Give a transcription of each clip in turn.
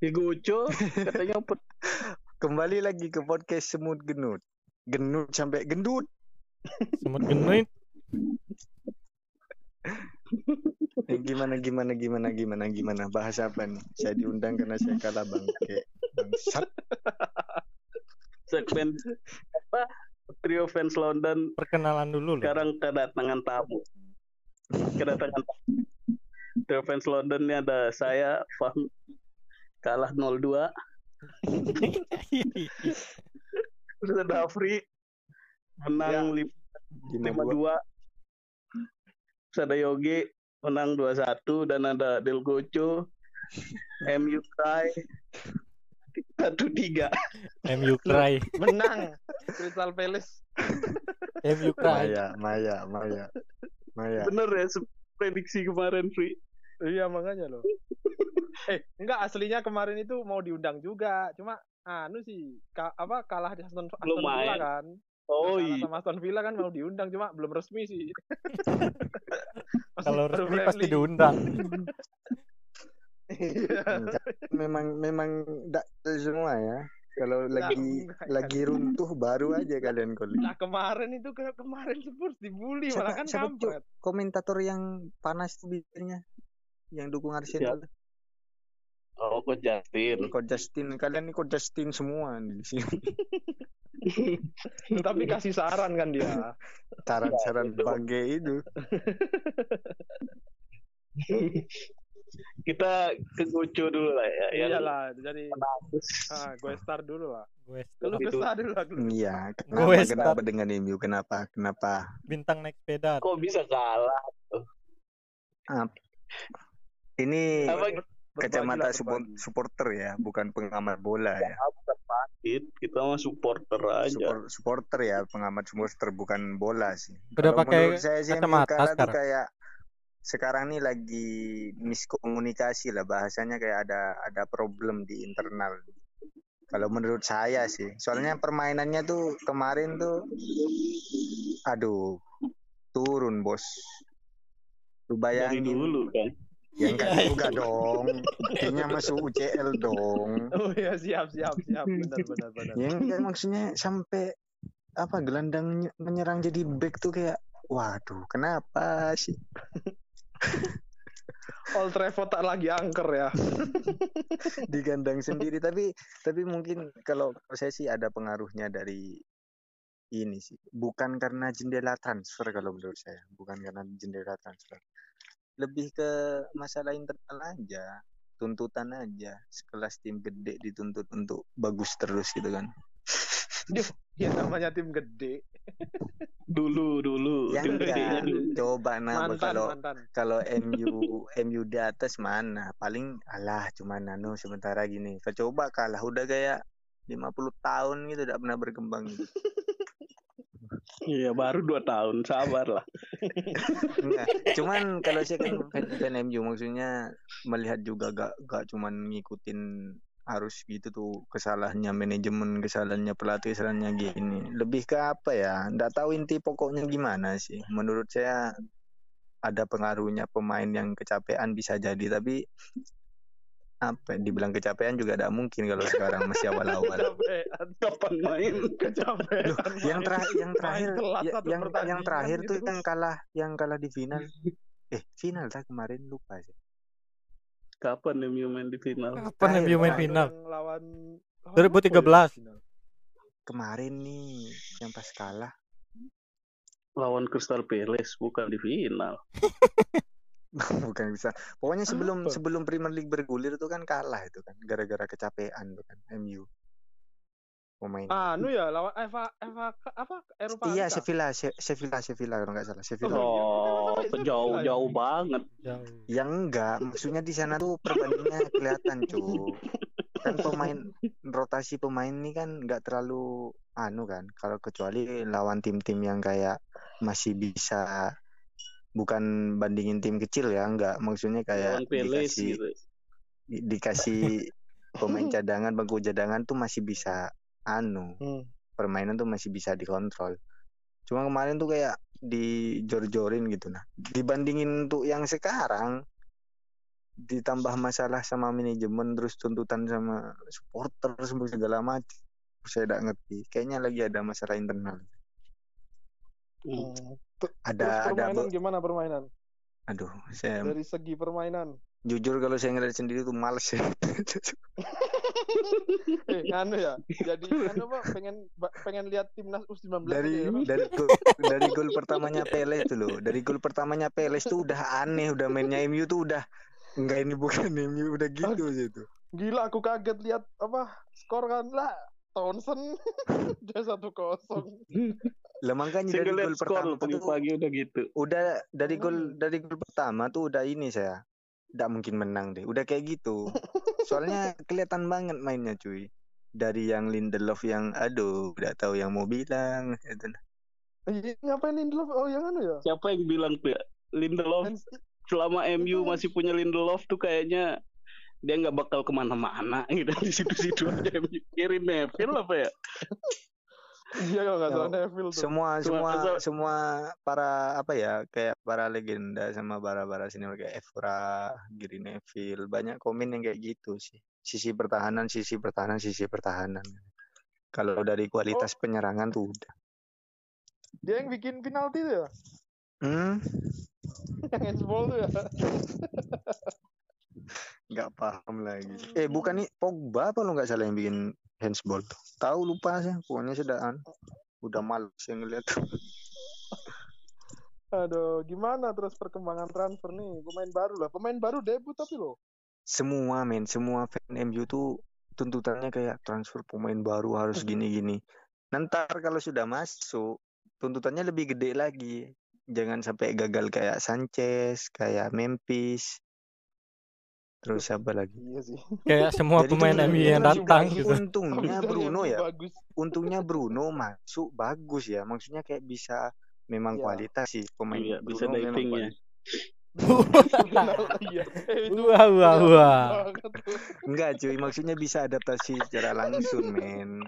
Ya Goco katanya pe- Kembali lagi ke podcast semut genut. Genut sampai gendut. Semut genit. Eh, gimana gimana gimana gimana gimana bahas apa nih? Saya diundang karena saya kalah bangke. Bangsat. segmen apa trio fans London Perkenalan dulu loh. sekarang kedatangan tamu. Kedatangan tamu. Trio fans London ini ada saya Fahmi kalah 02 terus ada Afri menang Lima dua. 52 terus ada Yogi menang 21 dan ada Del Gocho MU Kai 13 MU cry. menang Crystal Palace MU cry. Maya, Maya, Maya. Maya. bener ya prediksi kemarin Fri iya makanya loh eh enggak aslinya kemarin itu mau diundang juga cuma anu sih ka- apa kalah di Aston, Aston Villa kan oh iya sama Aston Villa kan mau diundang cuma belum resmi sih Kalau resmi pasti diundang. Iya. Memang memang enggak semua ya. Kalau lagi enggak, lagi runtuh baru aja kalian kali. Nah kemarin itu ke kemarin Spurs dibully malah kan siapa, kampret. komentator yang panas tuh biasanya yang dukung Arsenal. Oh kok Justin Kok Justin, kalian nih kok Justin semua nih di sini. Tapi kasih saran kan dia. Saran-saran itu. bangke itu. kita ke Gocho dulu lah ya yang Iyalah, jadi bagus. ah, gue start dulu lah. Gue Lu Itu. kesah dulu lah. Lu. Iya, Gue kenapa start. kenapa dengan MU? Kenapa? Kenapa? bintang naik sepeda. kok bisa kalah Ini apa kacamata support, supporter ya, bukan pengamat bola ya. bukan patit kita mah supporter aja Support- supporter ya, pengamat supporter bukan bola sih. Udah Kalau pakai menurut saya sih kacamata sekarang. kayak sekarang nih lagi miskomunikasi lah bahasanya kayak ada ada problem di internal. Kalau menurut saya sih, soalnya permainannya tuh kemarin tuh, aduh, turun bos. Lu dari bayangin, dulu kan ya enggak juga dong, kayaknya masuk UCL dong. Oh iya siap siap siap benar benar benar. Ya enggak maksudnya sampai apa gelandang ny- menyerang jadi back tuh kayak, waduh, kenapa sih? Old Trafford tak lagi angker ya. digandang sendiri tapi tapi mungkin kalau saya sih ada pengaruhnya dari ini sih bukan karena jendela transfer kalau menurut saya bukan karena jendela transfer lebih ke masalah internal aja tuntutan aja. Sekelas tim gede dituntut untuk bagus terus gitu kan. Ya namanya tim gede. dulu dulu ya tim gedenya dulu. Coba nah Mantan kalau kalau MU MU di atas mana? Paling alah cuma nano sementara gini. Coba kalah udah kayak 50 tahun gitu tidak pernah berkembang gitu. Iya baru dua tahun sabar lah. Cuman kalau saya kan fan, fan MU maksudnya melihat juga gak gak cuman ngikutin harus gitu tuh kesalahannya manajemen, kesalahannya pelatih, kesalahannya gini. Lebih ke apa ya? Nggak tahu inti pokoknya gimana sih. Menurut saya ada pengaruhnya pemain yang kecapean bisa jadi tapi apa dibilang kecapean juga tidak mungkin kalau sekarang masih awal-awal. Kecapean. kapan main Kecapean. Loh, yang terakhir yang terakhir Main ya- yang yang terakhir tuh gitu. yang kalah yang kalah di final. Eh, final tak kemarin lupa sih. kapan MU main di final Kapan MU main final? Lawan lawan apa 2013. ya final? Kemarin nih yang pas kalah lawan Crystal Palace bukan di final bukan bisa. Pokoknya sebelum Apa? sebelum Premier League bergulir tuh kan kalah itu kan gara-gara kecapean tuh kan MU. Pemain. Anu ya lawan Eva Eva apa Eropa. iya? Sevilla, Se- Sevilla, Sevilla kalau nggak salah, Sevilla. oh Itu jauh final. jauh banget Jauh. Yang enggak, maksudnya di sana tuh perbandingannya kelihatan, cu. Kan pemain rotasi pemain ini kan nggak terlalu anu kan. Kalau kecuali lawan tim-tim yang kayak masih bisa bukan bandingin tim kecil ya, enggak. Maksudnya kayak dikasih gitu di- dikasih pemain cadangan, bangku cadangan tuh masih bisa anu, Hmm. permainan tuh masih bisa dikontrol. Cuma kemarin tuh kayak dijor-jorin gitu nah. Dibandingin untuk yang sekarang ditambah masalah sama manajemen terus tuntutan sama supporter semua segala macam saya tidak ngerti kayaknya lagi ada masalah internal Hmm. Terus ada ada permainan be- gimana permainan? aduh saya Dari segi permainan. jujur kalau saya ngeliat sendiri tuh males ya Eh, anu ya. Jadi anu apa pengen pengen lihat timnas U19 dari ya, dari gol, dari gol pertamanya Pele itu loh dari gol pertamanya Pele tuh udah aneh udah mainnya MU tuh udah enggak ini bukan MU udah gitu sih itu Gila aku kaget lihat apa skor kan lah Townsend udah satu kosong. Lah makanya dari gol pertama tuh pagi-pagi udah gitu. udah dari gol Hmm. dari gol pertama tuh udah ini saya tidak mungkin menang deh udah kayak gitu soalnya kelihatan banget mainnya cuy dari yang Lindelof yang aduh udah tahu yang mau bilang itu Iya, ngapain Lindelof? Oh yang anu ya. Siapa yang bilang tuh ya? Lindelof selama MU masih punya Lindelof tuh kayaknya dia nggak bakal ke mana-mana gitu di situ-situ aja. Kirim Neville apa ya? Iya kalau nggak salah Neville tuh. semua Cuma semua semua para apa ya kayak para legenda sama para para senior kayak Evra, Gary Neville banyak komen yang kayak gitu sih. Sisi pertahanan sisi pertahanan sisi pertahanan. Kalau dari kualitas penyerangan tuh udah. Dia yang bikin penalti tuh ya. hmm? Yang handsball tuh ya. nggak paham lagi. Eh bukan nih Pogba apa lo nggak salah yang bikin handsball tahu lupa sih pokoknya sudah an- udah males yang ngeliat Aduh, gimana terus perkembangan transfer nih? Pemain baru lah. Pemain baru debut tapi loh. semua men semua fan MU tuh tuntutannya kayak transfer pemain baru harus gini-gini. Nanti kalau sudah masuk tuntutannya lebih gede lagi. Jangan sampai gagal kayak Sanchez, kayak Memphis. Terus siapa lagi? Iya sih. Kayak semua Jadi pemain MU yang datang gitu. Untungnya Bruno ya, Bagus. untungnya Bruno masuk bagus ya. Maksudnya kayak bisa memang Iya. kualitas sih pemain Iya, bisa Bruno memang diving ya. Iya. Wah, wah, wah. Enggak cuy, maksudnya bisa adaptasi secara langsung men.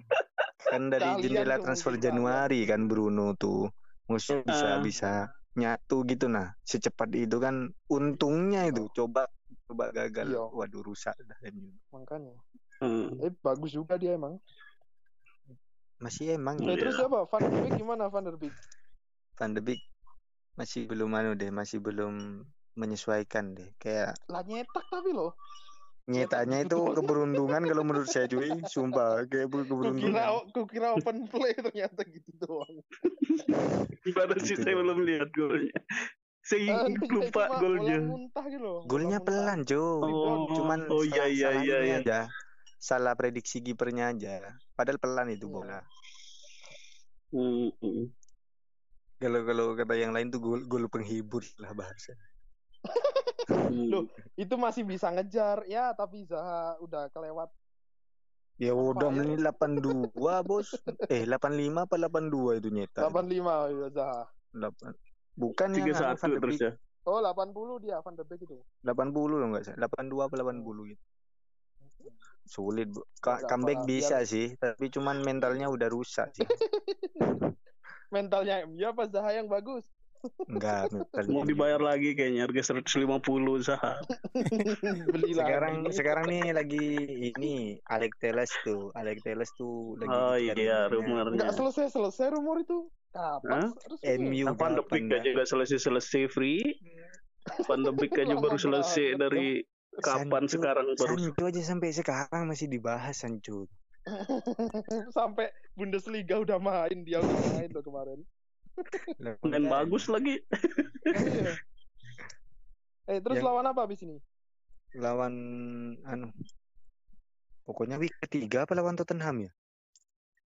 Kan dari Kalian jendela transfer Januari kan Bruno tuh. Maksudnya bisa Ah. bisa nyatu gitu nah. Secepat itu kan untungnya itu coba coba gagal. Iya. Waduh rusak dah MU. Makanya. Hmm. Eh, bagus juga dia emang. Masih emang Iya. terus siapa? Van der Beek gimana Van der Beek? Van de Beek masih belum anu deh, masih belum menyesuaikan deh. Kayak Lah nyetak tapi loh. nyetaknya itu keberuntungan kalau menurut saya cuy, sumpah kayak ber- Kukira keberuntungan. kukira open play ternyata gitu doang. Gimana sih saya belum lihat golnya. Saya Anu, lupa golnya. gitu Golnya pelan, cuy. Oh, Cuman oh iya iya iya iya. aja. Salah prediksi kipernya aja. Padahal pelan itu Iya. bola. Hmm, hmm. Kalau kalau kata yang lain tuh gol gol penghibur lah bahasa. Hmm. Loh, itu masih bisa ngejar ya, tapi Zaha udah kelewat. Ya Apa udah ya? menit 82 bos. Eh 85 apa 82 itu nyetak. 85 ya Zaha. 8. Bukan yang satu Van de terus Beek. ya. Oh, 80 dia Van der Beek itu. 80 loh enggak salah. 82 apa 80 gitu. Sulit, Bu. Ka- comeback apa, bisa sih, tapi cuman mentalnya udah rusak sih. Mentalnya MU apa Zaha yang bagus? Enggak, mentalnya. Mau dibayar lagi kayaknya harga 150 Zaha. Beli sekarang lagi. sekarang nih lagi ini Alex Teles tuh Alex Teles tuh lagi Oh iya, rumornya. rumornya. Enggak selesai-selesai rumor itu. Kapan? MU de Beek dapat aja nggak selesai-selesai free. Van de Beek aja baru selesai dari kapan sekarang baru Sancho aja sampai sekarang masih dibahas Sancho Sampai Bundesliga udah main, dia udah main loh kemarin. Main bagus lagi. Iya. eh, terus Yang- lawan apa abis ini? lawan anu pokoknya week ketiga apa lawan Tottenham ya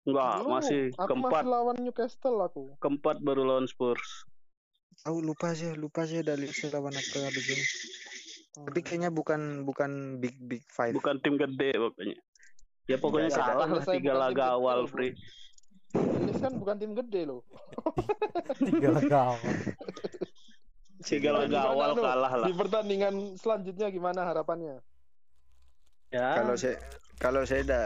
Enggak, Belum. masih aku keempat masih lawan Newcastle aku. keempat baru lawan Spurs. tahu lupa sih lupa sih dari lawan apa abis ini tapi Hmm. kayaknya bukan bukan big big five Bukan tim gede pokoknya. Ya pokoknya Enggak, kalah lah tiga laga awal free. Ini kan bukan tim gede loh. Tiga gawang. Tiga laga awal kalah lah. Di pertandingan selanjutnya gimana harapannya? Ya. kalau saya kalau saya da,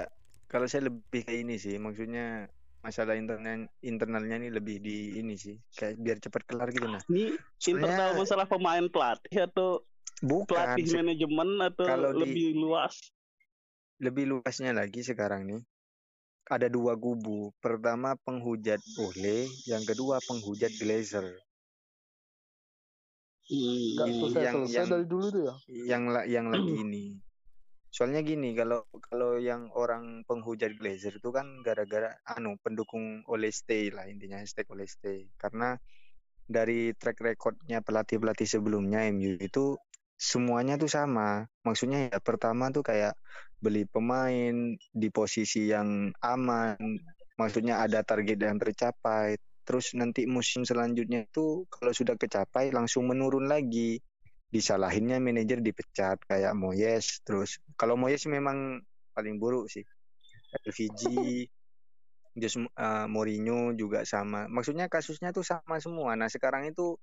kalau saya lebih ke ini sih maksudnya masalah internal internalnya ini lebih di ini sih kayak biar cepat kelar gitu nah Ini internal Soalnya- masalah pemain pelatih atau bukan pelatih manajemen atau kalau di- lebih luas? lebih luasnya lagi sekarang nih ada dua kubu pertama penghujat Ole yang kedua penghujat Glazer Hmm. Yang- selesai selesai yang- dari dulu tuh ya. yang yang lagi ini soalnya gini kalau kalau yang orang penghujat Glazer itu kan gara-gara anu pendukung Ole stay lah intinya hashtag stay. Karena dari track recordnya pelatih pelatih sebelumnya MU itu semuanya tuh sama. Maksudnya ya pertama tuh kayak beli pemain di posisi yang aman maksudnya ada target yang tercapai. Terus nanti musim selanjutnya itu kalau sudah kecapai langsung menurun lagi disalahinnya manajer dipecat kayak Moyes terus kalau Moyes memang paling buruk sih. LVG Jose uh, Mourinho juga sama. Maksudnya kasusnya tuh sama semua. Nah sekarang itu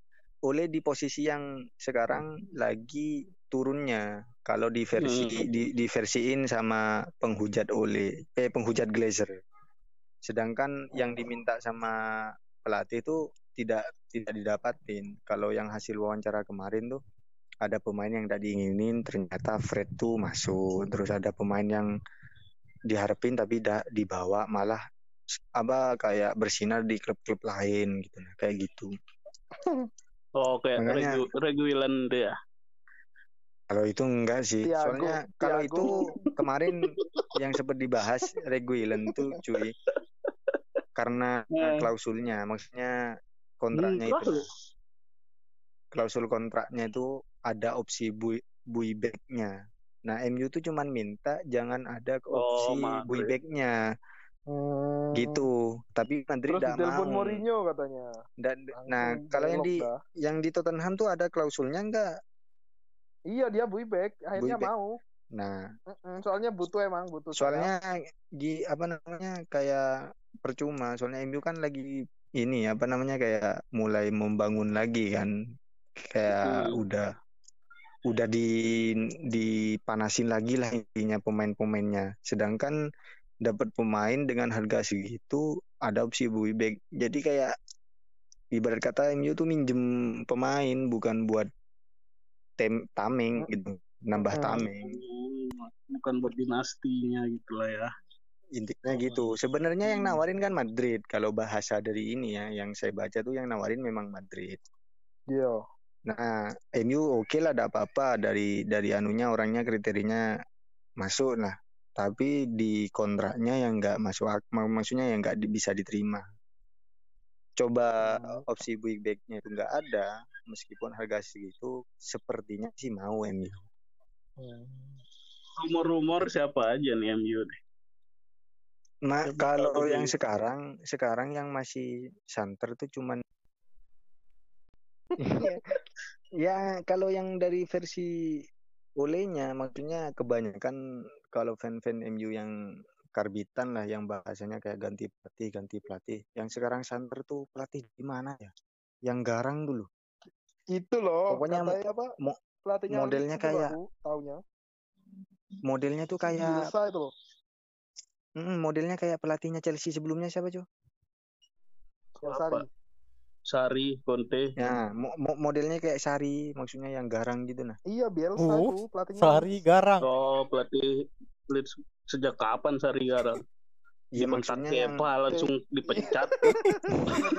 oleh di posisi yang sekarang lagi turunnya. Kalau di versi Hmm. di, diversiin sama penghujat oleh eh penghujat Glazer. Sedangkan yang diminta sama pelatih itu tidak tidak didapatin. Kalau yang hasil wawancara kemarin tuh ada pemain yang tidak diinginin ternyata Fred tuh masuk. Terus ada pemain yang diharapin tapi tidak dibawa malah apa kayak bersinar di klub-klub lain gitu. Nah kayak gitu. Oh, kayak Makanya- Regu, Reguilan deh ya. kalau itu enggak sih. Thiago, soalnya kalau Thiago. itu kemarin yang sempat dibahas Reguilon tuh cuy. Karena Hmm. klausulnya maksudnya kontraknya Hmm, itu. klausul kontraknya itu ada opsi bui buybacknya. Nah MU tuh cuman minta jangan ada Oh, opsi Madrid. buybacknya Hmm. gitu. Tapi Madrid tidak mau. Mourinho katanya. Dan, nah kalau yang di dah. yang di Tottenham tuh ada klausulnya enggak? Iya dia buyback, akhirnya Buyback. mau. Nah Mm-mm, soalnya butuh emang butuh. soalnya di apa namanya kayak percuma. Soalnya MU kan lagi ini apa namanya kayak mulai membangun lagi kan. Kayak Hmm. udah udah di dipanasin lagi lah intinya pemain-pemainnya. Sedangkan dapat pemain dengan harga segitu ada opsi buyback. Jadi kayak ibarat kata MU tuh minjem pemain bukan buat tem tameng gitu, nambah. Hmm, Bukan buat dinastinya gitu lah ya. Intinya gitu. Sebenarnya yang nawarin kan Madrid. Kalau bahasa dari ini ya, yang saya baca tuh yang nawarin memang Madrid. Iya. Nah, MU oke lah, ada apa-apa dari dari anunya orangnya kriterianya masuk lah. Tapi di kontraknya yang nggak masuk, ak- mak- maksudnya yang nggak di- bisa diterima. Coba Hmm. opsi buybacknya itu nggak ada, meskipun harga segitu, sepertinya sih mau MU. Hmm. Rumor-rumor siapa aja nih MU? Nah, kalau yang sekarang, sekarang yang masih santer tuh cuman ya kalau yang dari versi olehnya maksudnya kebanyakan kalau fan-fan MU yang karbitan lah yang bahasanya kayak ganti pelatih ganti pelatih yang sekarang santer tuh pelatih di mana ya yang garang dulu Itu loh. Pokoknya katanya apa? mo- Pelatihnya modelnya kayak- aku taunya. modelnya tuh kayak Bielsa itu loh. mm, modelnya kayak pelatihnya Chelsea sebelumnya siapa cuy Apa? Sari. Conte. ya mo- mo- modelnya kayak Sari maksudnya yang garang gitu nah Iya Bielsa Uh, itu pelatihnya. Sari garang. Oh, pelatih Leeds sejak kapan Sari Garang? Iya maksudnya yang Kepa langsung dipecat.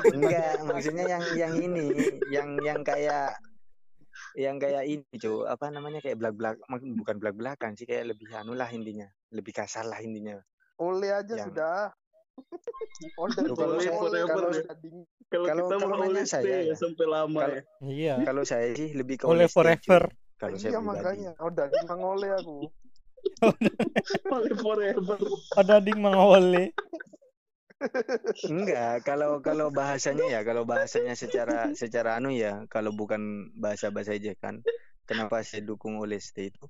enggak maksudnya yang yang ini yang yang kayak yang kayak ini cuy apa namanya kayak belak belak bukan belak belakan sih kayak lebih anu lah intinya lebih kasar lah intinya Oleh aja Yang- sudah. Oleh Loh, kalau saya- oleh kalau- Kalau kita kalau mau oleh saya ya. ya sampai lama Kalau- ya. Iya. kalau saya sih lebih ke Oleh forever. kalau saya Iya makanya. Udah bang oleh aku. Oleh forever. Ada ding mengole. enggak kalau kalau bahasanya ya kalau bahasanya secara secara anu ya kalau bukan bahasa bahasa ejekan kenapa saya dukung Ole Stay itu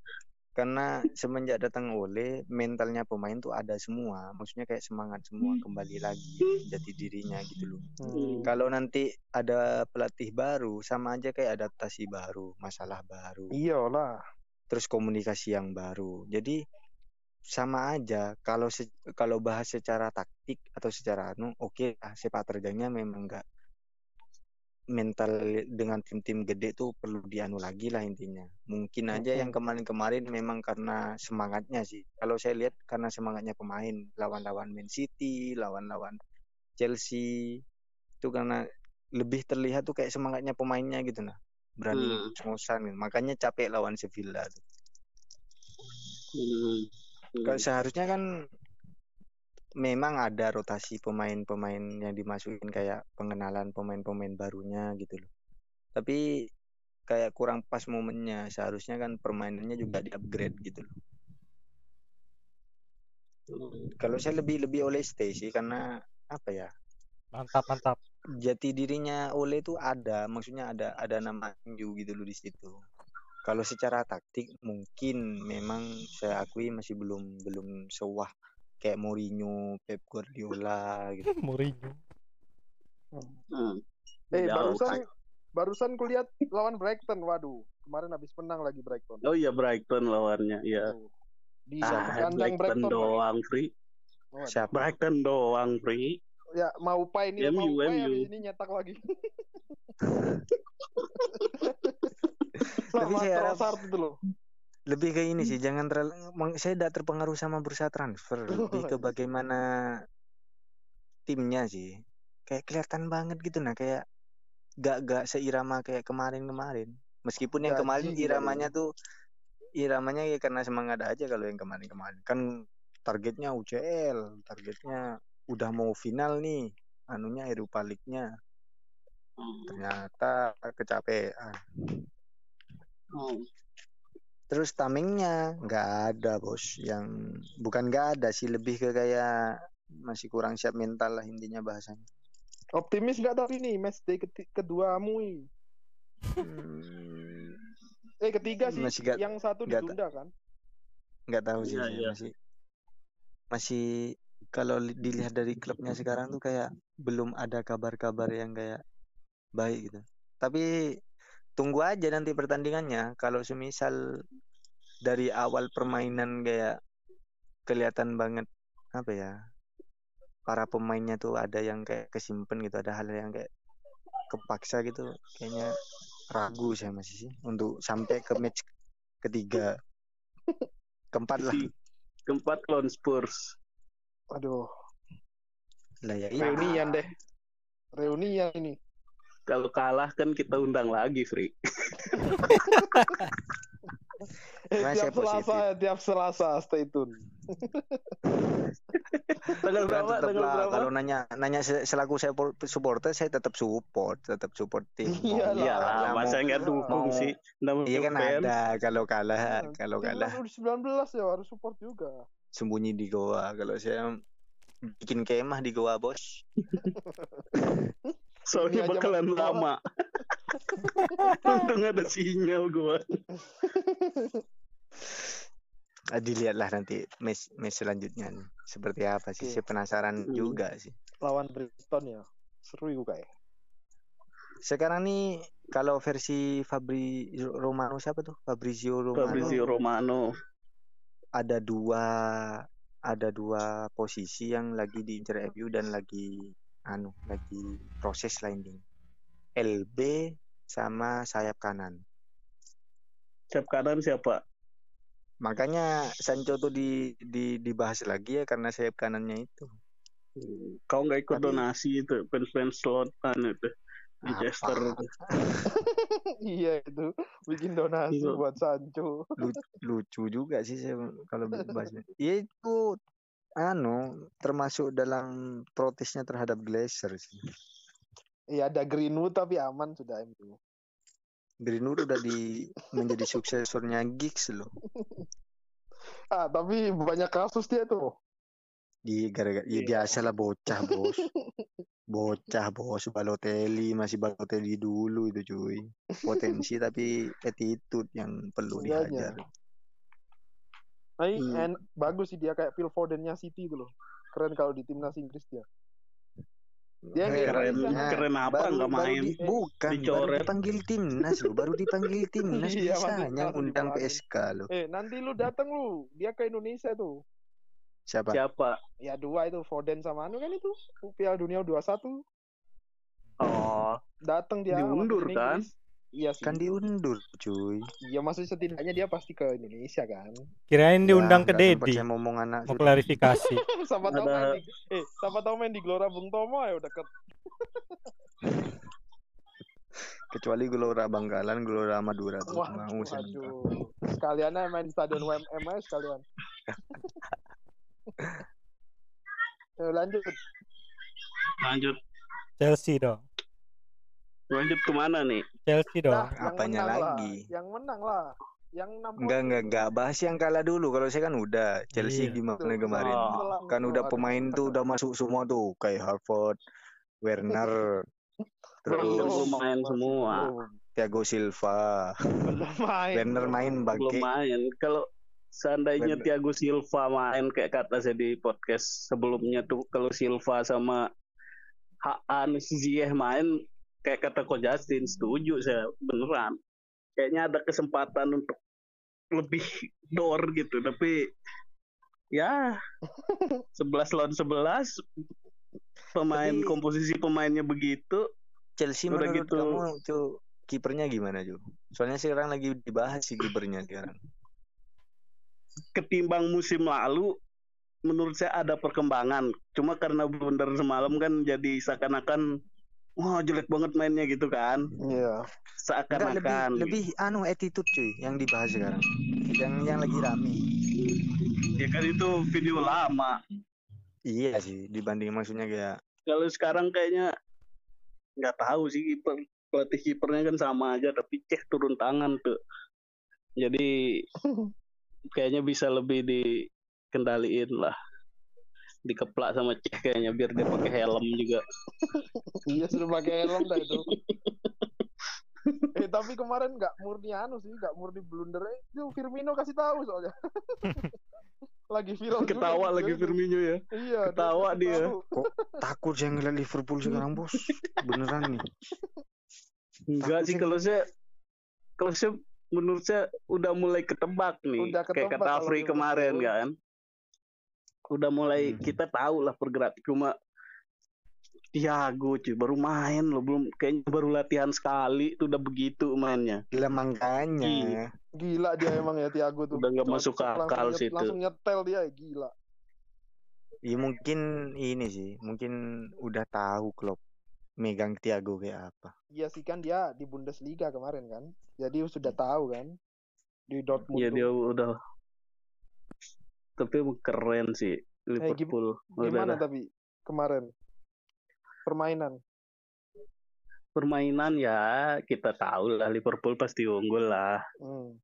karena semenjak datang Ole mentalnya pemain tuh ada semua. Maksudnya kayak semangat semua kembali lagi jati dirinya gitu loh. Hmm. kalau nanti ada pelatih baru sama aja kayak adaptasi baru masalah baru. Iyalah. terus komunikasi yang baru. Jadi sama aja. Kalau se- kalau bahas secara taktik atau secara anu oke lah. Sepak terjangnya memang enggak mental dengan tim-tim gede tuh perlu dianu lagi lah intinya. Mungkin aja yang kemarin-kemarin memang karena semangatnya sih. Kalau saya lihat karena semangatnya pemain lawan-lawan Man City, lawan-lawan Chelsea itu karena lebih terlihat tuh kayak semangatnya pemainnya gitu nah. Berani Hmm. gitu. Makanya capek lawan Sevilla tuh. Hmm. Kalau seharusnya kan memang ada rotasi pemain-pemain yang dimasukin kayak pengenalan pemain-pemain barunya gitu loh. Tapi kayak kurang pas momennya. Seharusnya kan permainannya juga di-upgrade gitu loh. Kalau saya lebih lebih oleh stay sih karena apa ya? Mantap, mantap. Jati dirinya Ole itu ada, maksudnya ada ada nama MU gitu loh di situ. Kalau secara taktik mungkin memang saya akui masih belum belum sewah kayak Mourinho, Pep Guardiola gitu. Mourinho. Hmm. Eh, Jauh. barusan barusan kulihat lawan Brighton. Waduh, kemarin habis menang lagi Brighton. Oh iya Brighton lawannya, iya. Di Ah, kandang Brighton Brighton. doang, Free. Waduh. Siapa? Brighton doang, Free. Ya, mau Pai ini MU, mau Pai ini nyetak lagi. Tapi Sama saya harap- Trossard itu loh. Lebih ke ini sih jangan terlalu saya tidak terpengaruh sama bursa transfer. Lebih ke bagaimana timnya sih. Kayak kelihatan banget gitu nah kayak gak gak seirama kayak kemarin-kemarin. Meskipun yang kemarin juga iramanya tuh iramanya ya karena semangat aja kalau yang kemarin-kemarin. Kan targetnya UCL targetnya udah mau final nih anunya Eropa League-nya. Hmm. ternyata kecapean. Hmm. Terus tamengnya nggak ada bos, yang bukan nggak ada sih lebih ke kayak masih kurang siap mental lah intinya bahasanya. Optimis nggak tapi nih match day keti- kedua Mui. Hmm, Eh ketiga sih. Masih nggak- yang satu ta- ditunda kan. nggak tahu sih Iya, saya iya. masih masih kalau li- dilihat dari klubnya sekarang tuh kayak belum ada kabar-kabar yang kayak baik gitu. Tapi tunggu aja nanti pertandingannya. Kalau semisal dari awal permainan kayak kelihatan banget apa ya para pemainnya tuh ada yang kayak kesimpan gitu, ada hal yang kayak kepaksa gitu. Kayaknya ragu saya masih sih untuk sampai ke match ketiga keempat lah keempat lawan Spurs. Aduh, lah ya reunian deh. Reunian ini. Kalau kalah kan kita undang lagi, Free. Eh, Cuma tiap saya positif. Selasa ya, tiap Selasa stay tune. Tanggal berapa? tetap Tanggal lah berapa? kalau nanya nanya se- selaku saya por- supporter saya tetap support tetap support tim. Iya lah, masa nggak dukung sih? Namanya iya kan fans. ada kalau kalah Iya, kalau kalah U19 ya harus support juga. sembunyi di goa kalau saya bikin kemah di goa bos Soalnya bakalan lama. Untung ada sinyal gua. Ah, dilihatlah nanti match match selanjutnya nih. seperti apa sih saya penasaran Hmm. juga sih Lawan Brighton ya. Seru juga ya. sekarang nih kalau versi Fabri Romano siapa tuh Fabrizio Romano Fabrizio Romano. ada dua ada dua posisi yang lagi diincar MU dan lagi anu lagi proses lain ini LB sama sayap kanan Sayap kanan siapa? makanya Sancho tuh di, di dibahas lagi ya karena sayap kanannya itu Kau nggak ikut Tapi- donasi itu Slotan itu. Manchester Apa? itu. iya itu bikin donasi Iya. buat Sancho. Lu- lucu juga sih saya kalau bahasnya ya itu anu termasuk dalam protesnya terhadap Glazer sih Iya ada Greenwood tapi aman sudah MU. Greenwood udah di menjadi suksesornya Giggs loh Ah tapi banyak kasus dia tuh. di gara-gara ya Iya. biasalah bocah bos bocah bos Balotelli masih Balotelli dulu itu cuy potensi tapi attitude yang perlu Makanya. dihajar Nah, ini Hmm. en- bagus sih dia kayak Phil Fodennya City itu loh. Keren kalau di timnas Inggris dia. Dia nggak Keren, bisa. keren apa baru, nggak baru main? di, bukan baru Dicoret. dipanggil timnas loh baru dipanggil timnas Iya, yang undang. PSK loh Eh nanti lu datang lu, dia ke Indonesia tuh. siapa Siapa? Ya dua itu Foden sama anu kan itu Piala Dunia 21 Oh, Datang dia Diundur, kan? Inggris. Iya sih. Kan diundur, cuy. Iya maksudnya setidaknya dia pasti ke Indonesia kan. Kirain diundang Ya, ke nggak sempat Dedi. saya ngomong anak Mau sudah. klarifikasi. sama tahu main di eh sama tahu main di Gelora Bung Tomo ya udah ke Kecuali Gelora Bangkalan, Gelora Madura tuh. Wah, Mau waduh. Sekalian aja main di stadion WMM aja sekalian. Ayo lanjut. lanjut Chelsea dong. Lanjut ke mana nih? Chelsea dong. Nah, yang Apanya menang lah. lagi? Yang menang lah. Yang 6 Enggak, enggak, enggak. Bahas yang kalah dulu. Kalau saya kan udah. Chelsea Iya. gimana Tuh, kemarin? Oh, Kan udah pemain tuh udah masuk semua tuh. Kayak Harvard, Werner, Belum terus main Masih semua. belum. Thiago Silva. Belum main. Werner belum. main belum bangke. main. Kalau seandainya Bener. Thiago Silva main kayak kata saya di podcast sebelumnya tuh, kalau Silva sama Haan Ziyech main kayak kata Ko Justin setuju saya beneran. Kayaknya ada kesempatan untuk lebih door gitu, tapi ya 11 lawan 11 pemain Tapi- komposisi pemainnya begitu Chelsea Udah menurut gitu. kamu kipernya gimana Ju? Soalnya sekarang lagi dibahas sih kipernya sekarang. ketimbang musim lalu menurut saya ada perkembangan cuma karena blunder semalam kan jadi seakan-akan wah jelek banget mainnya gitu kan Iya. Enggak lebih seakan-akan lebih anu attitude cuy yang dibahas sekarang. Yang yang lagi rame. ya kan itu video lama Iya sih dibanding maksudnya kayak kalau sekarang kayaknya nggak tahu sih kiper pelatih kipernya kan sama aja tapi cek turun tangan tuh jadi kayaknya bisa lebih dikendaliin lah dikeplak sama cek kayaknya biar dia pakai helm juga Iya sudah pakai helm dah itu. eh tapi kemarin nggak murni anu sih, nggak murni blunder. Eh, Itu Firmino kasih tahu soalnya. lagi viral juga ketawa video lagi itu. Firmino ya Iya, Ketawa kasih dia. tahu. takut saya ngeliat Liverpool sekarang bos. Beneran nih. Enggak sih kalau saya kalau saya menurut saya udah mulai ketebak nih Udah kayak ketebak kata kalau Afri kemarin kan udah mulai Hmm. kita tahu lah pergerak cuma Tiago cuy baru main loh belum kayaknya baru latihan sekali tuh udah begitu mainnya Gila makanya. Gila dia emang ya Tiago tuh. Udah nggak masuk langsung akal nyet- sih itu. Langsung nyetel dia gila. Ya mungkin ini sih, mungkin udah tahu klub megang Thiago kayak apa. Iya sih kan dia di Bundesliga kemarin kan. Jadi sudah tahu kan. Di Dortmund. ya dia udah tapi emang keren sih gim- Liverpool Gimana Udah- tapi kemarin permainan? permainan ya kita tahu lah Liverpool pasti unggul lah Hmm.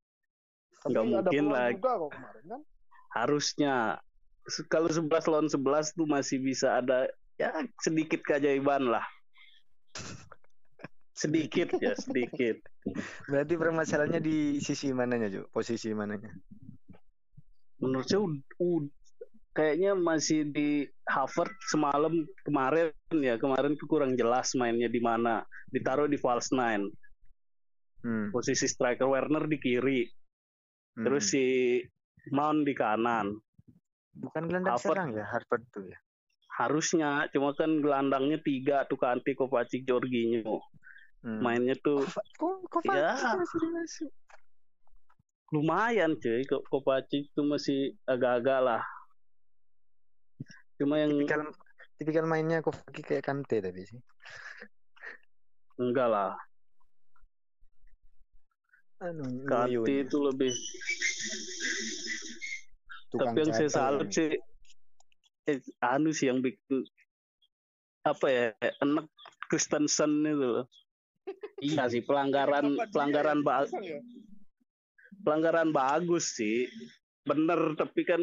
Tapi mungkin lah. juga kok kemarin kan. harusnya kalau 11 lawan 11 tuh masih bisa ada ya sedikit keajaiban lah sedikit ya sedikit Berarti permasalahannya di sisi mananya, Jo? Posisi mananya? Menurut saya kayaknya masih di Harvard semalam kemarin ya kemarin tuh kurang jelas mainnya di mana ditaruh di false nine Hmm. posisi striker Werner di kiri hmm. terus si Mount di kanan bukan gelandang Harvard. serang ya Harvard tuh ya. harusnya cuma kan gelandangnya tiga tuh Kanti Kovacic Jorginho Hmm. mainnya tuh kok Ya. Masih? Lumayan cuy. Kok Kovacic tuh masih agak-agak lah. Cuma yang Tipikal tipikal mainnya kok kayak Kante tapi sih. enggak lah. Anu, Iwoyo itu lebih tukang tapi yang saya salut sih eh, anu sih yang bikin apa ya enak Kristensen itu loh. Iya sih pelanggaran pelanggaran yang ba- pasang ya? Pelanggaran bagus sih. Bener tapi kan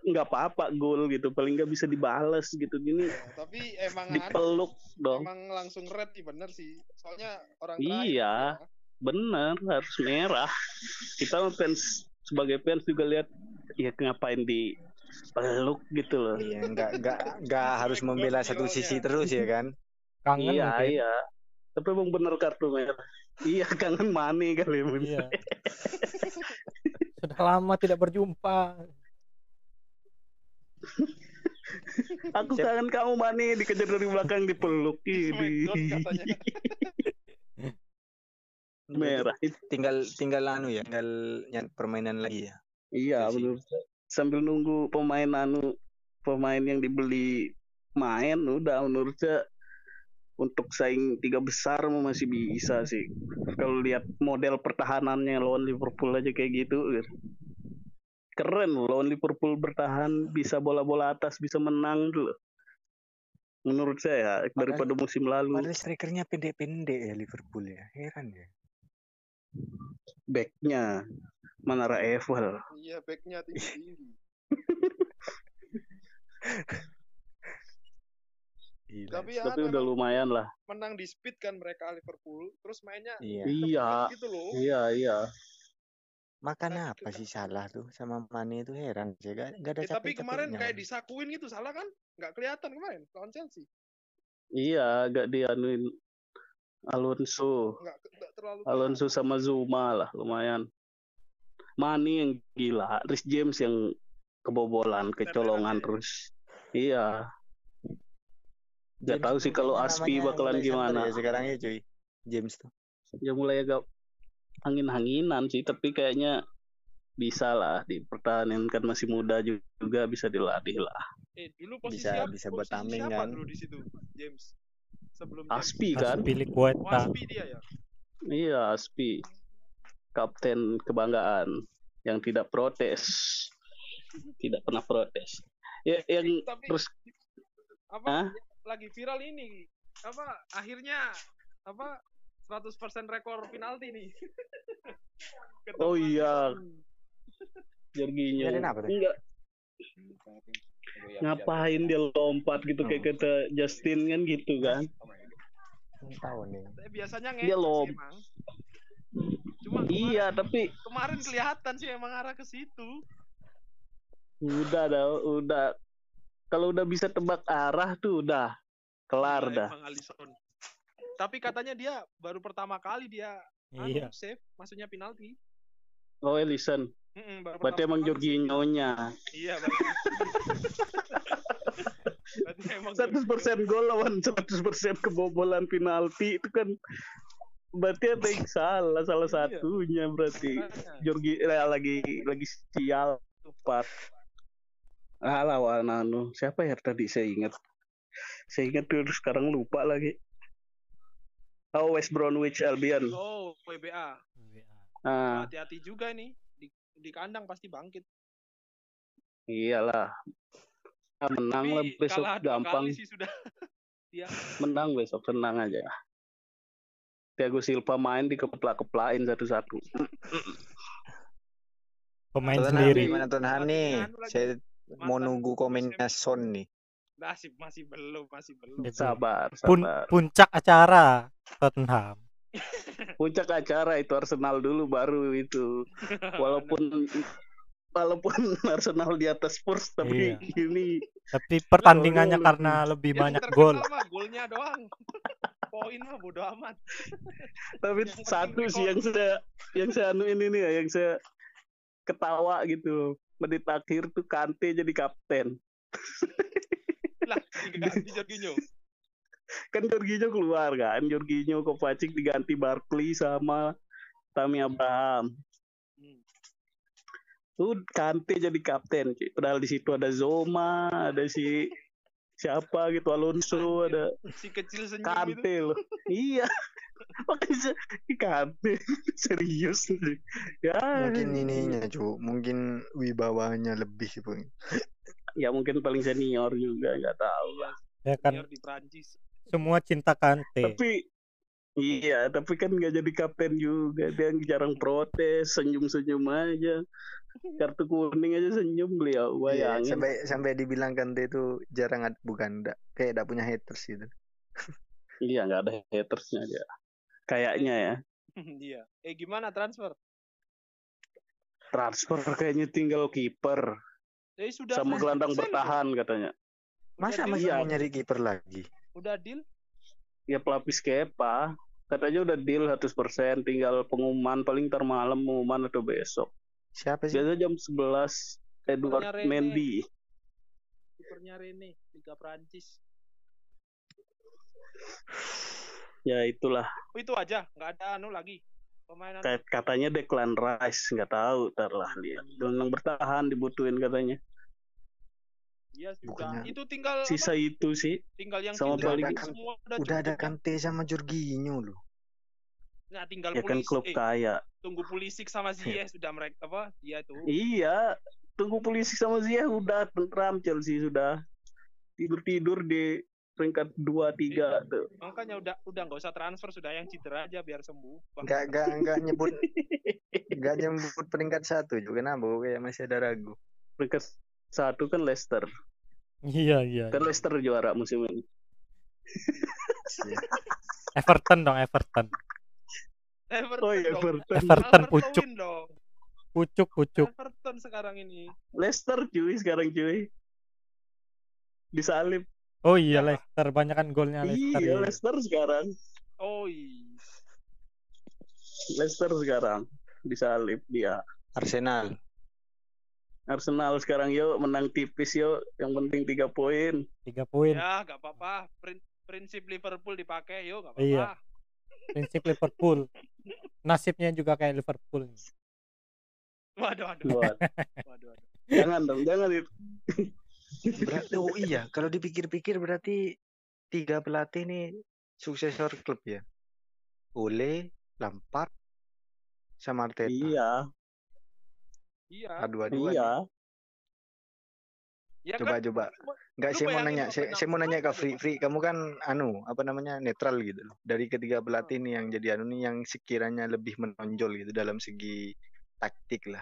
nggak apa-apa gol gitu. Paling nggak bisa dibales gitu. Gini Ya, tapi emang dipeluk dong. Emang langsung red sih bener sih. Soalnya orang Iya. terakhir, bener harus merah. Kita fans sebagai fans juga lihat ya ngapain di peluk gitu loh. Iya, enggak enggak enggak harus membela satu sisi terus ya kan. Kangen iya mungkin. iya. Tapi emang bener kartu merah iya kangen mani kali mungkin. Iya. Sudah lama tidak berjumpa. Aku Siap. kangen kamu Mane dikejar dari belakang dipeluk ini. Merah. Tinggal tinggal anu ya, tinggal permainan lagi ya. Iya menurut saya. Sambil nunggu pemain anu pemain yang dibeli main udah menurut saya untuk saing tiga besar masih bisa sih. Kalau lihat model pertahanannya lawan Liverpool aja kayak gitu. Keren loh lawan Liverpool bertahan bisa bola-bola atas bisa menang tuh. Menurut saya daripada musim lalu Padahal strikernya pendek-pendek ya Liverpool ya. Heran ya. backnya Manara Evel. Iya, backnya tinggi-tinggi. Gila. Tapi ya Tapi udah memang lumayan lah. menang di speed kan mereka Liverpool. Terus mainnya Iya. Iya. gitu loh. Iya iya. Makanya Tapi apa kita- sih salah tuh sama Mane itu heran sih. Gak, gak ada Eh, tapi kemarin kayak disakuin gitu, salah kan? Nggak kelihatan kemarin lawan Chelsea. Iya, agak dianuin Alonso. Nggak, nggak terlalu Alonso sama Zuma lah lumayan. Mani yang gila, Rhys James yang kebobolan, kecolongan ya. terus. Iya. Gak tahu sih kalau Aspi bakalan gimana. Ya sekarang ya cuy. James tuh. Ya mulai agak angin-anginan sih, tapi kayaknya bisa lah dipertahankan masih muda juga bisa dilatih lah. Eh, dulu posisi Bisa- siapa? bisa buat tameng kan. dulu di situ? James. Sebelum James. Aspi kan? Aspi Oh, Liqueta. Aspi dia ya. Iya, Aspi. Kapten kebanggaan yang tidak protes. Tidak pernah protes. Ya, yang Tapi terus apa Hah? Lagi viral ini apa akhirnya apa 100% rekor penalti nih. Ketemu Oh iya. Jorginho. Enggak, ngapain dia lompat gitu kayak kata Justin kan gitu kan. Tahu nih. Biasanya Dia ngecek lom- sih emang. Cuma kemarin, Iya, tapi kemarin kelihatan sih emang arah ke situ. udah dah, udah kalau udah bisa tebak arah tuh udah kelar Gila dah. Alisson. Tapi katanya dia baru pertama kali dia anu, Iya. save, maksudnya penalti. Oh, Ellison. Mm-mm, baru Berarti emang. Jorginho-nya. Iya, berarti. berarti emang 100% gol lawan 100% kebobolan penalti itu kan berarti ada yang salah salah Iya. satunya berarti. Jorgi eh, lagi lagi sial tepat lawan anu siapa ya tadi saya ingat saya ingat dulu sekarang lupa lagi oh West Bromwich Albion Oh, WBA. ah Hati-hati juga nih. Di, di kandang pasti bangkit. iyalah Ah, menang lah Tapi besok kalah dua gampang kali sih sudah. Dia menang besok tenang aja Thiago Silva main dikeplak-keplain satu-satu Pemain Tottenham sendiri. Gimana Tottenham nih? Anu lagi. Saya mau nunggu komennya Son nih. masih masih belum, masih belum. Itu. sabar Pun sabar puncak acara Tottenham. puncak acara itu Arsenal dulu baru itu walaupun walaupun Arsenal di atas Spurs tapi Iya. ini Tapi pertandingannya gol. karena lebih Yang banyak gol. golnya doang. Poin mah bodo amat. tapi Yang satu sih yang saya yang saya anu ini nih ya yang saya ketawa gitu menit akhir tuh Kante jadi kapten. Lah, diganti Jorginho. kan Jorginho keluar kan? Jorginho Kovacic diganti Barkley sama Tammy Abraham. Hmm. tuh Kante jadi kapten padahal di situ ada Zoma ada si siapa gitu Alonso ada Si kecil senyum itu. Kante loh. Iya makanya saya- Kante serius nih. ya Mungkin ininya cu, mungkin wibawanya lebih bu. ya mungkin paling senior juga nggak tahu Iya, Ya kan senior di Prancis. semua cinta Kante. tapi iya tapi kan nggak jadi kapten juga dia jarang protes senyum senyum aja kartu kuning aja senyum beliau Iya, bayangin sampai sampai dibilang Kante itu jarang ada bukan ndak kayak tidak punya haters gitu. iya nggak ada hatersnya dia kayaknya ya Iya. Eh gimana transfer? transfer kayaknya tinggal kiper Eh sudah sama 100% gelandang bertahan katanya Masa Udah masih deal. mau nyari kiper lagi? Udah deal? ya pelapis Kepa katanya udah deal 100% tinggal pengumuman paling ntar malam pengumuman atau besok Siapa sih? biasa jam 11 Edward Rene. Mendy kipernya Rene Liga Prancis. Ya itulah. Oh, itu aja, nggak ada anu lagi. Pemain anu. Katanya Declan Rice nggak tahu ntar lah lihat. Yang bertahan dibutuhin katanya. Iya sudah. Bukannya- Itu tinggal Sisa apa? itu sih. tinggal yang sama paling- semua udah, Udah ada kan. Kante sama Jorginho loh. Nah, tinggal Ya kan Pulisic. klub eh, kaya. tunggu Pulisic sama Ziyech sudah mereka apa? Dia itu. Iya, tunggu polisi sama Ziyech udah tentram Chelsea sudah tidur-tidur di peringkat 2 3 tuh. Makanya udah udah nggak usah transfer sudah yang cedera aja biar sembuh. Enggak enggak enggak nyebut enggak nyebut peringkat satu juga kenapa kayak masih ada ragu. Peringkat satu kan Leicester. Iya iya. Kan Leicester juara musim ini. Everton dong Everton. Everton Oh iya. Everton. Everton Calvert pucuk dong. pucuk pucuk. Everton sekarang ini. Leicester cuy sekarang cuy. Disalib. Oh iya Ya. Leicester banyak kan golnya Leicester. Iya, ya. Leicester sekarang. Oh iya. Leicester sekarang disalib dia. Arsenal. Arsenal sekarang yuk menang tipis yuk. Yang penting tiga poin. Tiga poin. Ya, nggak apa-apa. Prin- prinsip Liverpool dipakai, yuk, nggak apa-apa. Iya. Prinsip Liverpool. Nasibnya juga kayak Liverpool. Waduh, waduh. Buat. waduh, waduh. jangan dong, jangan itu. Berarti oh iya, kalau dipikir-pikir berarti tiga pelatih nih suksesor klub ya. Ole, Lampard, sama Arteta. Iya, Iya. Adu-aduan. iya. Ya Coba kan? coba. Enggak, saya mau nanya, saya, saya mau nanya ke Free. Free, kamu kan anu, apa namanya, netral gitu loh. Dari ketiga pelatih nih yang jadi anu nih yang sekiranya lebih menonjol gitu dalam segi taktik lah.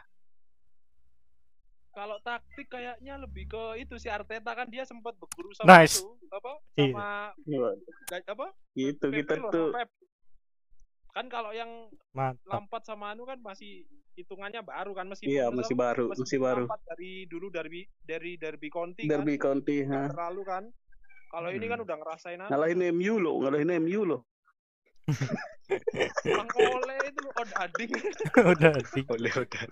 Kalau taktik kayaknya lebih ke itu si Arteta kan dia sempat berguru sama Nice. itu apa Iya. sama Iya. apa Gitu Pep kita loh, tuh sama Pep. kan kalau yang Mantap. Lampard sama Anu kan masih hitungannya baru kan meskipun iya masih baru, meskipun masih baru. Dari dulu dari dari derby Conti Derby kan County, ha. terlalu kan kalau ini kan Hmm. udah ngerasain apa Ngalahin MU loh, ngalahin MU loh. Bang Ole itu loh odading udah ading. Oleh udah,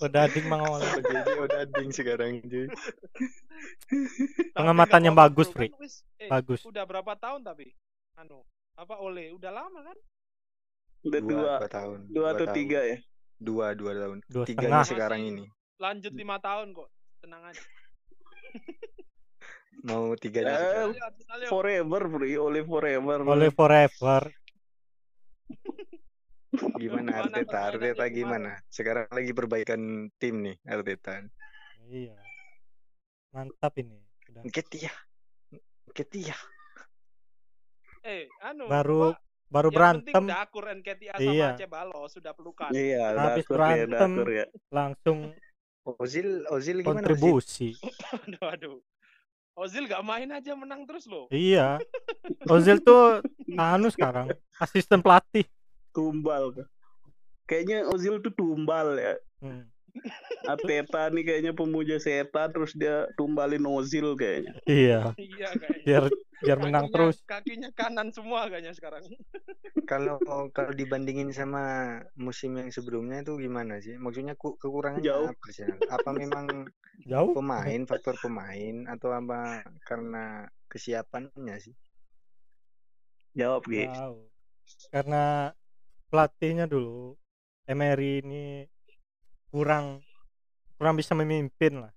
Udah ading Mang Ole. jadi udah ding sekarang cuy. Tapi Pengamatannya nggak bagus. Fri. Kan eh, Bagus. udah berapa tahun tapi anu apa Ole udah lama kan Udah dua, dua tahun. dua atau tahun. tiga ya. Dua, dua tahun. Dua Tiganya setengah. sekarang ini. lanjut lima tahun kok tenang aja Mau tiganya Eh, sekarang. Forever, Bro. Oleh forever. Ole forever. Gimana Arteta? Arteta gimana? Sekarang lagi perbaikan tim nih Arteta. Iya. Mantap ini. Udah. Ketia. Ketia. eh anu Baru apa, baru yang berantem Dakur NKTA sama Iya. Cebalo sudah pelukan Iya, Habis dakur ya, berantem. dakur ya. langsung Ozil, Ozil gimana? Ozil? kontribusi. aduh aduh Ozil gak main aja menang terus loh Iya. Ozil tuh anu sekarang asisten pelatih. Tumbal. Kayaknya Ozil tuh tumbal ya. Hmm. Arteta nih kayaknya pemuja setan terus dia tumbalin Ozil kayaknya. Iya. iya kayaknya Biar biar menang Kakinya- terus. kakinya kanan semua kayaknya sekarang Kalau kalau dibandingin sama musim yang sebelumnya itu gimana sih? Maksudnya ku- kekurangannya Jauh. apa sih? Apa memang Jauh. pemain, faktor pemain atau apa karena kesiapannya sih? Jawab, Gi. Jauh. Karena pelatihnya dulu Emery ini kurang kurang bisa memimpin lah.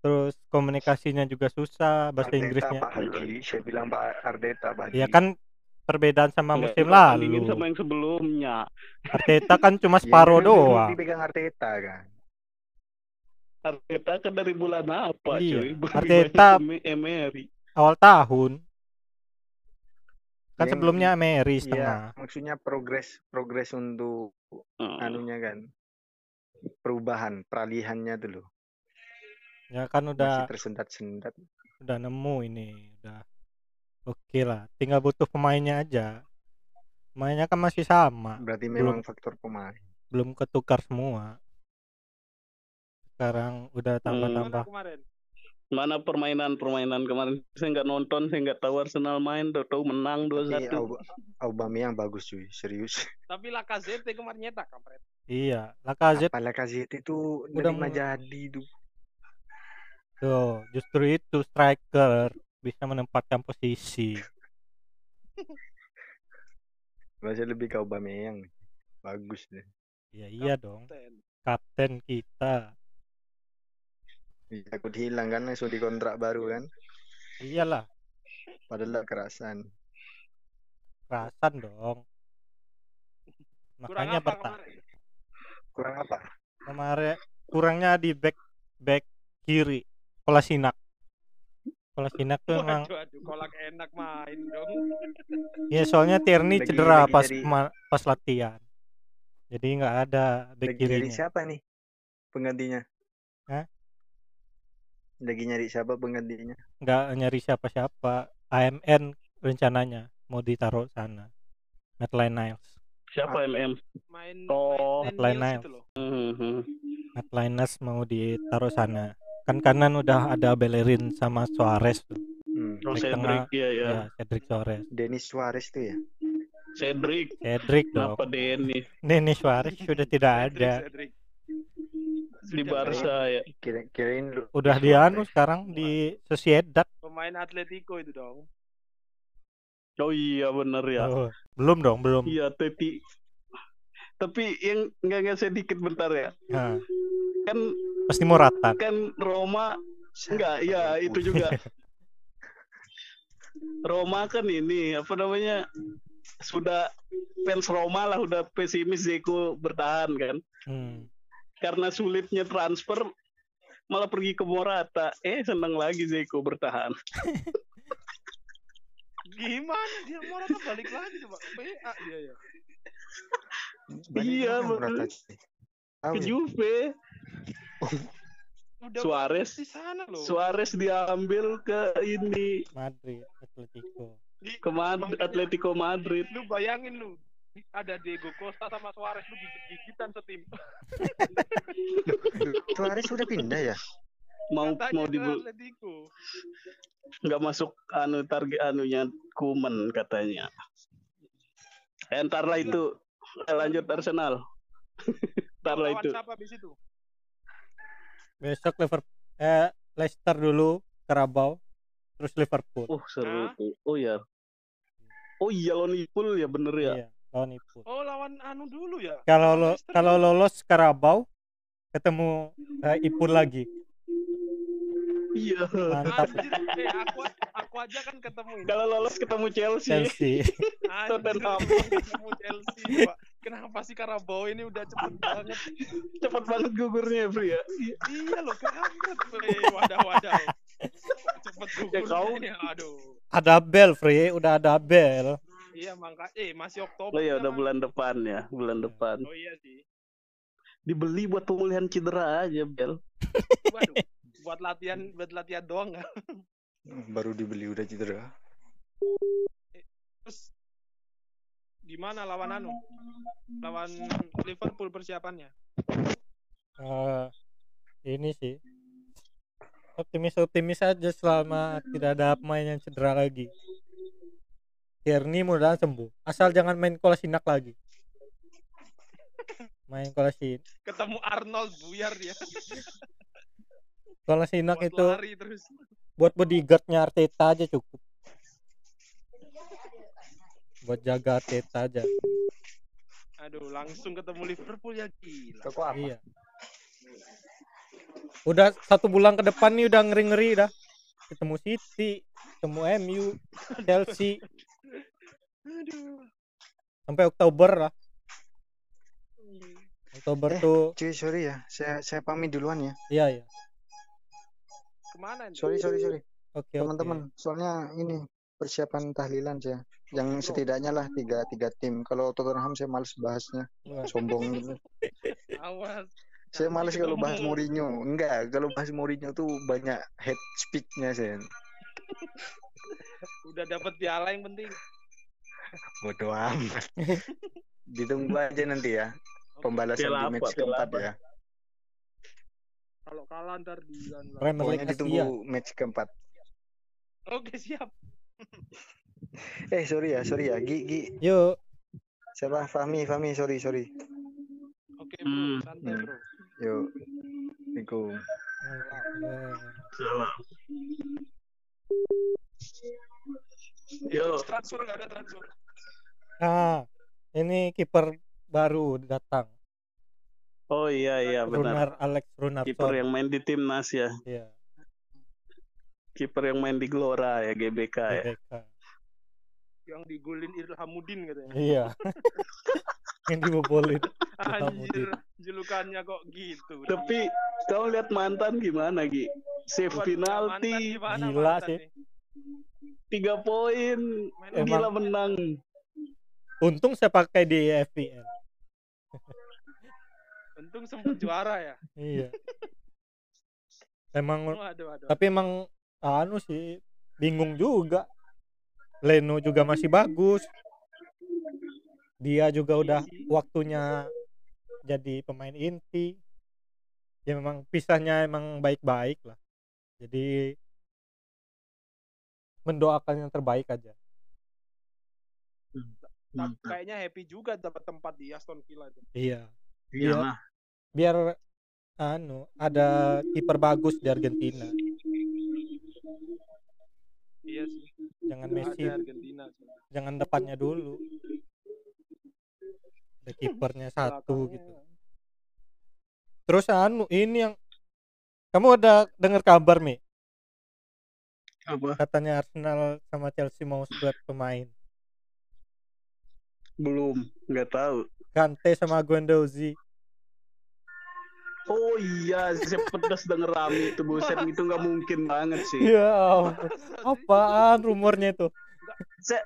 Terus komunikasinya juga susah, bahasa Arteta, Inggrisnya. Pak Haji. Saya bilang Pak Arteta, Pak Ya Haji. kan perbedaan sama Nggak, musim bandingin lalu. sama yang sebelumnya. Arteta kan cuma Ya, separuh kan dulu doang. Dipegang Arteta kan. Arteta kan dari bulan apa, Iya, cuy? Arteta- Emery. Awal tahun. Kan Yang- sebelumnya Emery Iya, setengah. maksudnya progres progres untuk Hmm. anunya kan perubahan peralihannya loh Ya kan masih udah tersendat-sendat udah nemu ini, udah oke lah. Tinggal butuh pemainnya aja. Pemainnya kan masih sama, berarti Belum. memang faktor pemain belum ketukar semua. Sekarang udah tambah-tambah. Kemarin Mana permainan-permainan kemarin? Saya nggak nonton, saya nggak tahu Arsenal main, tahu menang 2-1. Aub- Aubameyang bagus cuy serius tapi Lacazette kemarin nyetak kampret Iya, Lacazette Apa Lacazette itu Udah mulai- jadi tuh Tuh, justru itu striker bisa menempatkan posisi. Masih lebih ke Aubameyang. Bagus deh. Ya iya dong, Kapten. kapten kita. Takut hilang kan langsung di kontrak baru kan. Iyalah, Padahal kerasan. kerasan dong. Kurang Makanya kemarin? Kurang apa? Kemarin kurangnya di back back kiri. Kolasinak. Kolasinak tuh emang aduh, kolak enak main dong. ya soalnya Tierney Lagi- cedera lagi pas kema- pas latihan. Jadi nggak ada back nyari kirinya. siapa nih penggantinya? Lagi nyari siapa penggantinya? Nggak nyari siapa-siapa. AMN rencananya mau ditaruh sana. Maitland Niles. Siapa MM? Main Oh, main Hotline Niels Niles. itu loh. Mhm. Maitland Niles mau ditaruh sana. Kan kanan udah ada Bellerin sama Suarez tuh. Hmm. Oh, Cedric, tengah, iya ya. Ya, Cedric Suarez. Denis Suarez tuh ya. Cedric, Cedric dong. kenapa Denny Nini Suarez sudah tidak Cedric, ada. Cedric. Di Barca ya? Kira kirain lu. Udah di anu sekarang di Sociedad. Pemain Atletico itu dong. Oh iya bener ya. Oh, belum dong, belum. Iya Teti. Tapi yang nggak nggak sedikit bentar ya. Nah, Kan pasti Morata. kan Roma enggak, iya itu juga. Roma kan ini apa namanya sudah fans Roma lah udah pesimis Zeko bertahan kan Hmm. Karena sulitnya transfer malah pergi ke Morata eh senang lagi Zeko bertahan Gimana dia Morata balik lagi coba. PA dia ya. Iya, bener. bener. Tahu ke ya? Juve Udah Suarez. di sana loh. Suarez diambil ke ini Madrid, Atletico. Di- ke Mad- Atletico Madrid lu bayangin lu ada Diego Costa sama Suarez lu gigit-gigitan setim. Suarez sudah pindah ya? mau Katanya mau di nggak masuk anu target anunya Kuman katanya. Eh, ntar lah itu. Eh, lanjut Arsenal. Ntar lah Lawan itu. siapa di situ? Besok Liverpool eh Leicester dulu, Carabao, terus Liverpool. oh seru tuh. Oh ya oh iya lawan Liverpool ya bener ya? Iya, lawan Ipul. Oh lawan anu dulu ya. Kalau lo, kalau lolos Carabao ketemu eh, Ipul lagi. iya Mantap Anjir, eh, aku aku aja kan ketemu ini. kalau lolos ketemu Chelsea Chelsea. Tottenham. ketemu Chelsea, Pak. Kenapa sih Carabao ini udah cepet banget? cepat banget gugurnya Bri ya Iya loh, kampret. Eh, wadah wadah. Cepet Ya, kau- gugurnya. Aduh. ada Bel, Free, udah ada Bel. Iya mangka eh masih Oktober. oh ya kan, udah bulan depan ya bulan depan Oh iya sih. dibeli buat pemulihan cedera aja Bel Waduh. Buat latihan buat latihan doang nggak? Baru dibeli udah cedera. Terus gimana lawan anu? Lawan Liverpool persiapannya? Eh, ini sih optimis-optimis aja selama tidak ada pemain yang cedera lagi. Tierney mudah sembuh. Asal jangan main Kolasinak lagi. Main Kolasinak. Ketemu Arnold buyar dia. Kolasinak Buat itu lari terus. buat bodyguardnya Arteta aja cukup. Buat jaga Arteta aja. Aduh, langsung ketemu Liverpool ya gila. Toko apa? Iya. Udah satu bulan ke depan nih udah ngeri-ngeri dah. Ketemu City, ketemu MU, Chelsea, Aduh. sampai Oktober lah. Oktober Eh. tuh, Cuy, sorry ya. Saya saya pamit duluan ya. iya ya. Ke mana ini? Sorry, sorry, sorry. Oke oke. Teman-teman, soalnya ini persiapan tahlilan saya. Yang setidaknya lah tiga tiga tim. Kalau Tottenham saya males bahasnya. Wah, Sombong gitu. Awas. Saya males kalau bahas. Mourinho. Enggak, kalau bahas Mourinho tuh banyak head speak-nya saya. Udah dapat piala yang penting. Bodoh amat. Ditunggu aja nanti ya. Pembalasan Piala di match keempat apa? ya. Kalau kalah ntar di Pokoknya ditunggu match keempat. Oke, siap. Eh, sorry ya, sorry ya. Gi, Gi. Yuk, Siapa? Fahmi, Fahmi, sorry, sorry. Oke, Bro. Hmm. Santai. Bro. Yuk. Assalamualaikum. Salah. Yo, Transfer nggak ada transfer. Nah, ini kiper baru datang. oh iya iya Runar benar. Alex Runarson. Kiper yang main di timnas ya. Iya, Kiper yang main di Gelora ya GBK ya. GBK. Yang digolin Ilhamuddin katanya. Iya. yang dibobolin. Anjir, julukannya kok gitu. Tapi kamu lihat mantan gimana Gi? Save penalti, Gila mantan sih. nih? Tiga poin, gila menang. Untung saya pakai di FPL. Untung sempat juara ya. Iya. Emang Waduh, waduh. tapi emang anu sih bingung juga. Leno juga masih bagus. Dia juga udah sih. waktunya jadi pemain inti. Ya memang pisahnya emang baik-baik lah. Jadi mendoakan yang terbaik aja. Tapi kayaknya happy juga dapat tempat di Aston Villa itu. Iya. Iya. Biar anu ada kiper bagus di Argentina. Iya sih. Jangan Messi, Argentina. jangan depannya dulu. Ada kipernya satu gitu. Terus anu ini yang kamu ada dengar kabar Mi? Apa? Katanya Arsenal sama Chelsea mau buat pemain. Belum, nggak tahu. Kante sama Guendouzi. Oh iya, saya pedas denger rame itu buset itu nggak mungkin banget sih. Ya. Apaan rumornya itu? Saya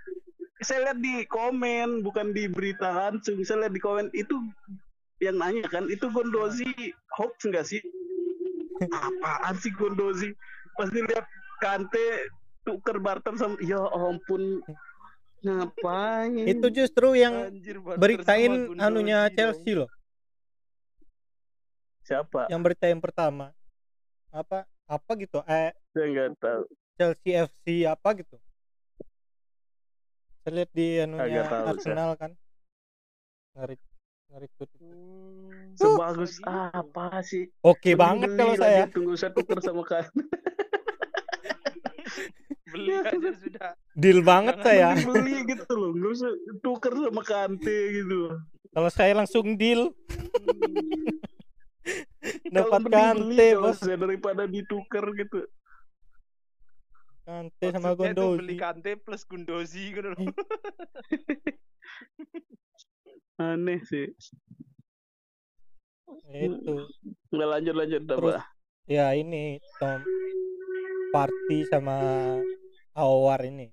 saya lihat di komen bukan di berita langsung. Saya lihat di komen itu yang nanya kan itu Gondozi hoax nggak sih? Apaan sih Gondozi? Pasti lihat Kante tuker barter sama ya ampun ngapain? Itu justru yang Anjir, beritain anunya dong. Chelsea loh. siapa? Yang berita yang pertama. Apa apa gitu? Eh Saya nggak tahu. Chelsea FC apa gitu. Saya lihat di anunya tahu, saya. Arsenal kan. Ngeri ngeri itu. Sebagus gitu. apa sih? Oke Mending banget kalau saya. tunggu saya tuker sama kan. Beli aja sudah. Deal banget Jangan saya. Beli gitu loh, nggak usah tuker sama Kante gitu. Kalau saya langsung deal dapat beli Kante bos. saya daripada ditukar gitu. Kante sama Maksudnya beli Gondozi. Kante plus Gundozi gitu loh. Aneh sih. Itu. Nggak lanjut lanjut Terus apa? ya ini Tom Party sama Awar ini.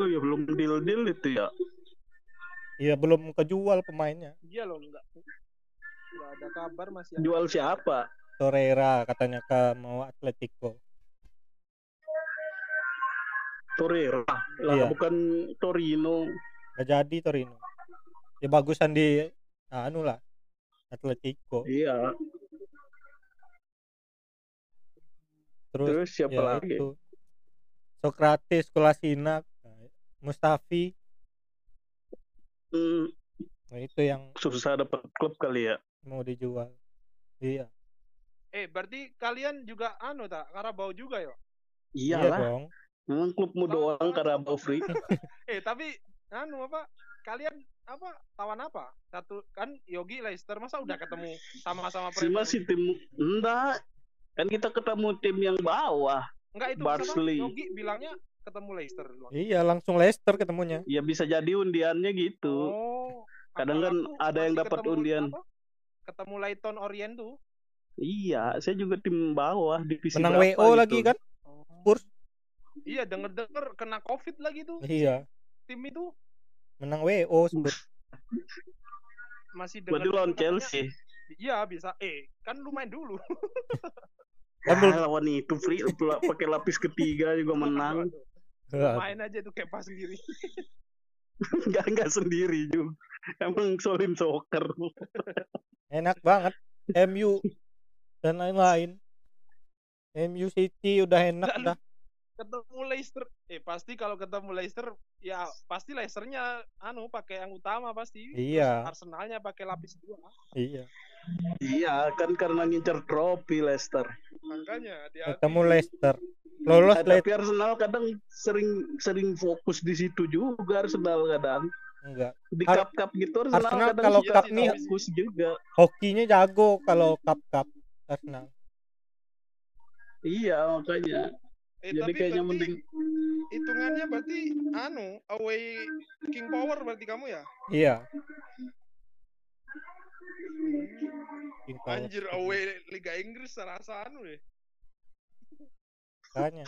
Oh ya belum deal deal itu ya. Ya belum kejual pemainnya. Iya loh enggak. Enggak ada kabar masih ada. Jual siapa? Torreira katanya ke mau Atletico. Torreira. Lah Iya. bukan Torino. Gak jadi Torino. Ya bagusan di anu lah Atletico. Iya. Terus, Terus siapa ya lagi? itu. Socrates, Kolasinac, nah, Mustafi. Hmm, Nah, itu yang susah dapat klub kali ya. mau dijual. Iya. Eh, berarti kalian juga anu tak Karabau juga ya? Iya Iyalah. dong. Memang klubmu doang Carabao Free. Eh, tapi anu apa? Kalian apa tawan apa? Satu kan Yogi Leicester masa udah ketemu sama-sama Si Premier masih tim enggak. Kan kita ketemu tim yang bawah. Enggak itu Barnsley. sama Yogi bilangnya ketemu Leicester doang. Iya, langsung Leicester ketemunya. Ya bisa jadi undiannya gitu. Oh. Kadang kan ada yang dapat ketemu undian. apa? Ketemu Leyton Orient tuh. Iya, saya juga tim bawah divisi Menang WO gitu. lagi kan? Spurs. Iya, denger-denger kena Covid lagi tuh Iya, tim itu. menang WO Spurs. Masih Berarti denger lawan Chelsea. Iya, bisa. Eh, kan lu main dulu. Ya, lawan itu free pakai lapis ketiga juga menang. main aja tuh kayak pas sendiri. Enggak enggak sendiri juga. Emang solin soccer. Enak banget. MU dan lain-lain. MU City udah enak dah. Ketemu Leicester eh pasti kalau ketemu Leicester ya pasti Leicesternya anu pakai yang utama pasti Iya. Terus Arsenalnya pakai lapis dua Iya. Iya, kan karena ngincer trofi Leicester. makanya hati-hati. Ketemu Leicester. Lolos Eh, Leicester tapi Arsenal kadang sering sering fokus di situ juga Arsenal kadang. enggak. Di Ar- cup-cup gitu Arsenal, Arsenal kadang kalau cup nih- fokus juga. Hokinya jago kalau cup-cup Arsenal. Iya, makanya. Eh, Jadi tapi kayaknya berarti mending hitungannya berarti anu away King Power berarti kamu ya Iya. Hmm, King Power. anjir away Liga Inggris serasa anu deh Makanya.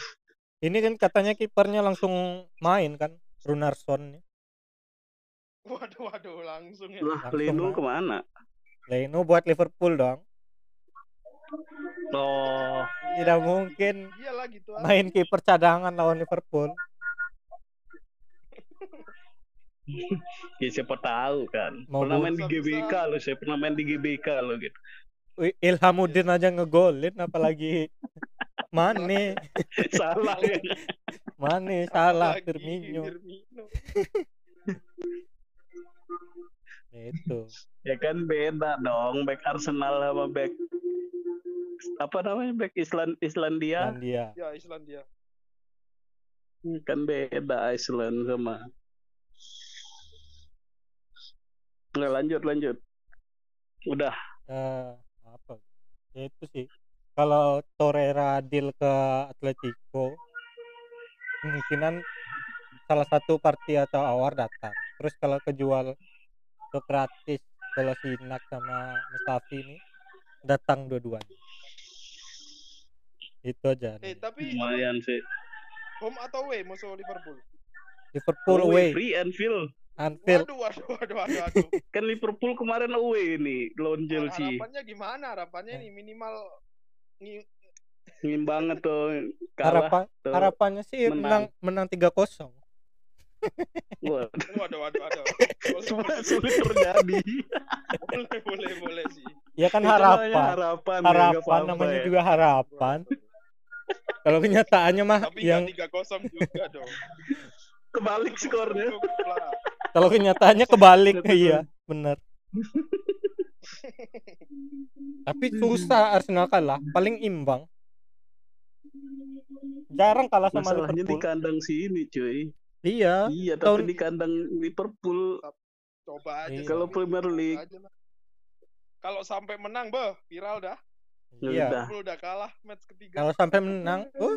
Ini kan katanya kipernya langsung main kan, Runarsson. waduh waduh langsung ya lah lah. ke mana? Leno buat Liverpool dong. Oh, Tidak mungkin iyalah gitu main kiper cadangan lawan Liverpool. ya siapa tahu kan. Mau pernah main di. GBK lo, saya pernah main di GBK lo gitu. Wih, Ilhamuddin aja ngegolin apalagi Mane, Salah ya. Mane salah. Firmino. Itu. Ya kan beda dong back Arsenal sama back apa namanya back Island Islandia Dan dia. ya Islandia kan beda Iceland sama Nggak lanjut lanjut udah eh, apa? Ya itu sih. Kalau Torreira deal ke Atletico, kemungkinan salah satu party atau awar datang. Terus kalau kejual ke gratis kalau Sinak sama Mustafi ini datang dua-duanya. Itu aja. eh tapi lumayan sih home atau away musuh Liverpool Liverpool away away, free Anfield Anfield. waduh waduh waduh waduh, waduh. kan Liverpool kemarin away nih lawan Chelsea harapannya gimana harapannya nih minimal ngi- ngimbang atau kalah Harapan atau- harapannya sih menang. menang 3-0. Wah, waduh waduh waduh semua sulit terjadi boleh boleh boleh sih Ya kan harapan. harapan ya, Harapan namanya ya. juga harapan. Kalau kenyataannya mah tapi yang tiga kosong juga dong kebalik skornya kalau kenyataannya kebalik iya, benar. Tapi susah Arsenal kalah, paling imbang. Jarang kalah sama masalahnya di Liverpool. kandang sini cuy Iya, iya tahun- tapi di kandang Liverpool coba aja Iya. kalau. Premier League kalau sampai menang bah viral dah iya. udah udah kalah match ketiga Kalau sampai menang, uh,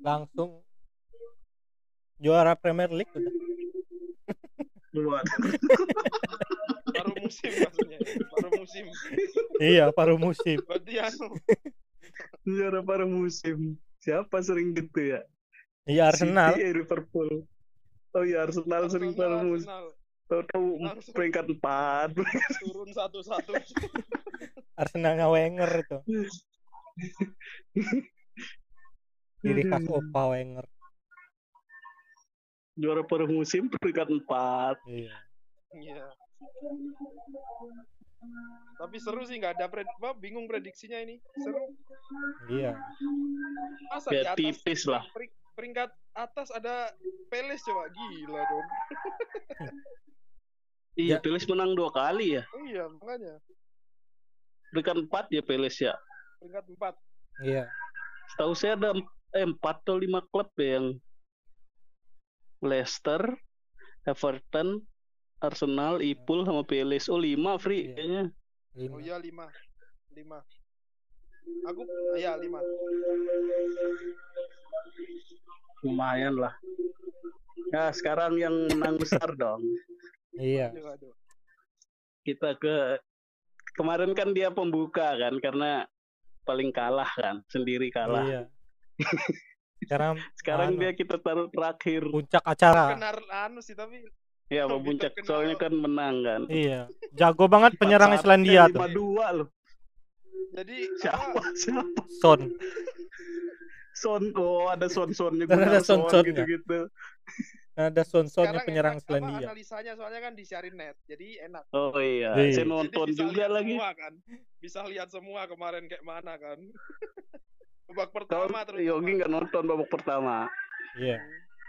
langsung juara Premier League udah. Baru musim maksudnya baru musim Iya, paruh musim. berarti anu juara paruh musim siapa sering gitu ya Iya Arsenal. City, eh, Liverpool oh iya Arsenal, sering paruh musim Arsenal. Langsung. peringkat empat turun satu-satu Arsenalnya Wenger itu. Ciri khas Aduh. Opa Wenger. juara paruh musim peringkat empat Iya. Iya. Tapi seru sih nggak ada pred apa, bingung prediksinya ini. Seru. Iya. Masa ya di atas tipis lah pering- peringkat atas ada Peles coba gila dong. iya Ya. Peles menang dua kali ya Iya, makanya peringkat empat ya Peles ya peringkat 4. Iya. setahu saya ada eh, empat atau lima klub ya yang Leicester, Everton, Arsenal, Ipul sama Palace. Oh lima free Iya. kayaknya. Oh Lima. iya 5. 5. Aku ya 5. Lumayan lah. Nah sekarang yang menang besar dong. Iya. Kita ke kemarin kan dia pembuka kan karena paling kalah kan sendiri kalah. Iya. Sekarang Sekarang Anu. dia kita taruh terakhir. puncak acara. Kenar anu sih tapi Ya Lebih puncak soalnya kan menang kan. Iya. Jago banget penyerang 4-1, Islandia eh, tuh. 5-2 loh. jadi Siapa? apa, Siapa? Son. Son, oh ada son-sonnya. Dan ada Gunnar Son son-sonnya. gitu-gitu. Ada son-sonnya sekarang penyerang enak, apa, Islandia. analisanya soalnya kan disiarin net. Jadi enak. Oh iya, Iya. saya nonton juga lagi. Semua, kan. Bisa lihat semua kemarin kayak mana kan. Babak pertama terus. Yogi nggak nonton babak pertama. Iya.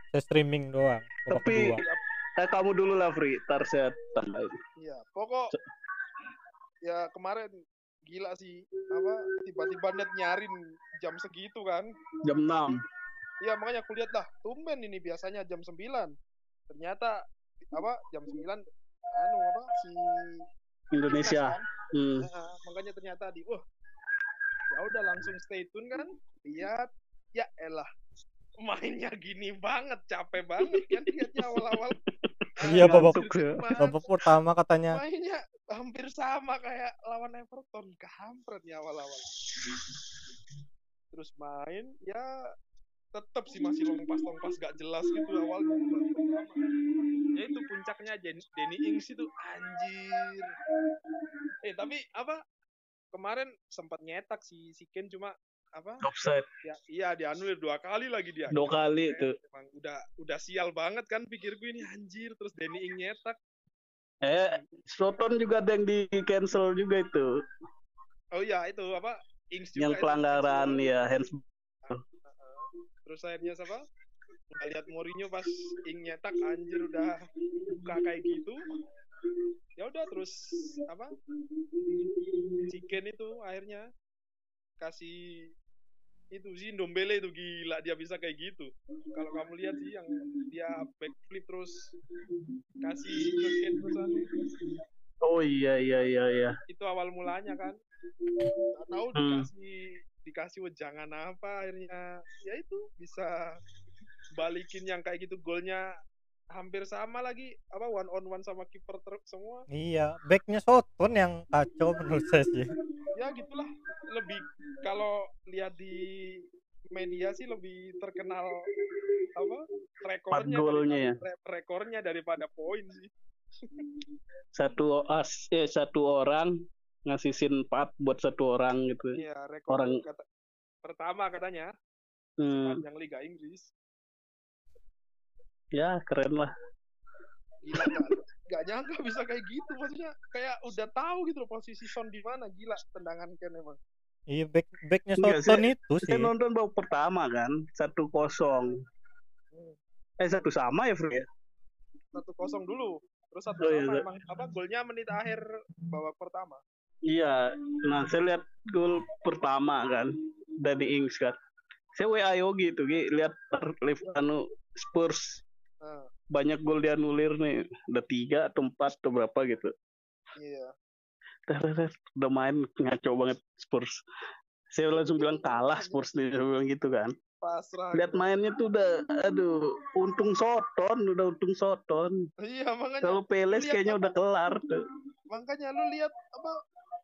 Saya streaming doang. babak Tapi kedua. eh, kamu dulu lah Fri, ntar saya tambahin. Iya, pokok ya kemarin gila sih apa tiba-tiba net nyarin jam segitu kan. Jam 6. Iya, makanya aku lihat lah, tumben ini biasanya jam 9. Ternyata apa jam 9 anu apa si Indonesia. Kan? Hmm. Nah, makanya ternyata di wah ya udah langsung stay tune kan lihat ya elah mainnya gini banget capek banget kan lihatnya awal-awal Iya, babak Ngantuk ya. babak pertama katanya mainnya hampir sama kayak lawan Everton kampret ya awal-awal terus main ya tetap sih masih lompas lompas gak jelas gitu awalnya. Ya itu puncaknya Danny Ings itu anjir. Eh tapi apa kemarin sempat nyetak si si Ken cuma apa? Offside. Ya iya dianulir dua kali lagi dia. Dua kali itu. emang udah udah sial banget kan pikirku ini anjir terus Danny Ings nyetak. Eh, Sloton juga ada yang di cancel juga itu. oh iya itu apa Ings juga Yang pelanggaran ya hands terus akhirnya siapa? Nggak lihat Mourinho pas ing nyetak anjir udah buka kayak gitu. Ya udah terus apa? Si Ken itu akhirnya kasih itu sih Ndombele itu gila dia bisa kayak gitu. Kalau kamu lihat sih yang dia backflip terus kasih ke Ken terusan Oh iya iya iya iya. itu awal mulanya kan. Nggak tahu Hmm. Dikasih wejangan apa akhirnya. Ya itu bisa balikin yang kayak gitu golnya hampir sama lagi apa one on one sama kiper truk semua. Iya backnya Soton yang kacau menurut saya sih. Ya gitulah lebih kalau lihat di media sih lebih terkenal apa rekornya golnya ya. rekornya daripada poin sih. Satu as eh satu orang ngasihin 4 buat satu orang gitu. iya rekor Orang- kata, pertama katanya Hmm, yang Liga Inggris ya keren lah. gila gak, gak nyangka bisa kayak gitu maksudnya kayak udah tahu gitu loh posisi Son di mana gila tendangan Ken emang iya back backnya Enggak, Soton itu sih Saya nonton babak pertama kan, satu kosong. Eh satu sama ya Fri ya? satu kosong dulu terus satu Oh, iya, sama iya. emang apa golnya menit akhir babak pertama Iya, nah saya lihat gol pertama kan dari Ings kan. Saya WA Yogi tuh, Gi, lihat live anu Spurs nah, banyak gol dianulir nih, udah tiga atau empat atau berapa gitu. iya tar, Udah main ngaco banget Spurs. Saya langsung bilang kalah Spurs nih, saya bilang gitu kan. pasrah Lihat mainnya tuh udah, aduh, untung Soton, udah untung Soton. iya makanya Kalau Peles kayaknya apa? udah kelar tuh. makanya lu lihat apa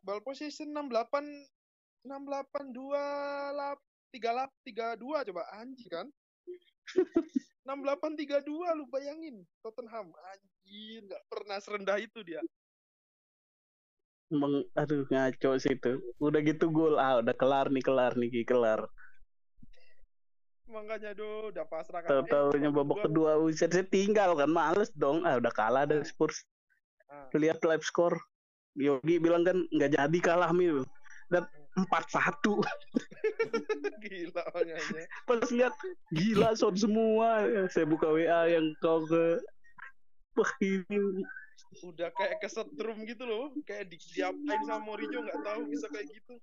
ball position 68 68 2 lap 3 lap 32 coba anjing kan 68 32 lu bayangin Tottenham anjir nggak pernah serendah itu dia Emang, aduh ngaco sih itu. Udah gitu gol, ah udah kelar nih, kelar nih, Ki, kelar. makanya do udah pasrah kan Tahu-taunya Eh, babak kedua saya tinggal kan males dong. Ah udah kalah dari Spurs. Ah. Lihat live score. Yogi bilang kan nggak jadi kalah mil. Dan empat satu. gila makanya Pas lihat gila son semua. Saya buka WA yang kau ke Wah ini udah kayak kesetrum gitu loh kayak di diapain sama Mourinho nggak tahu bisa kayak gitu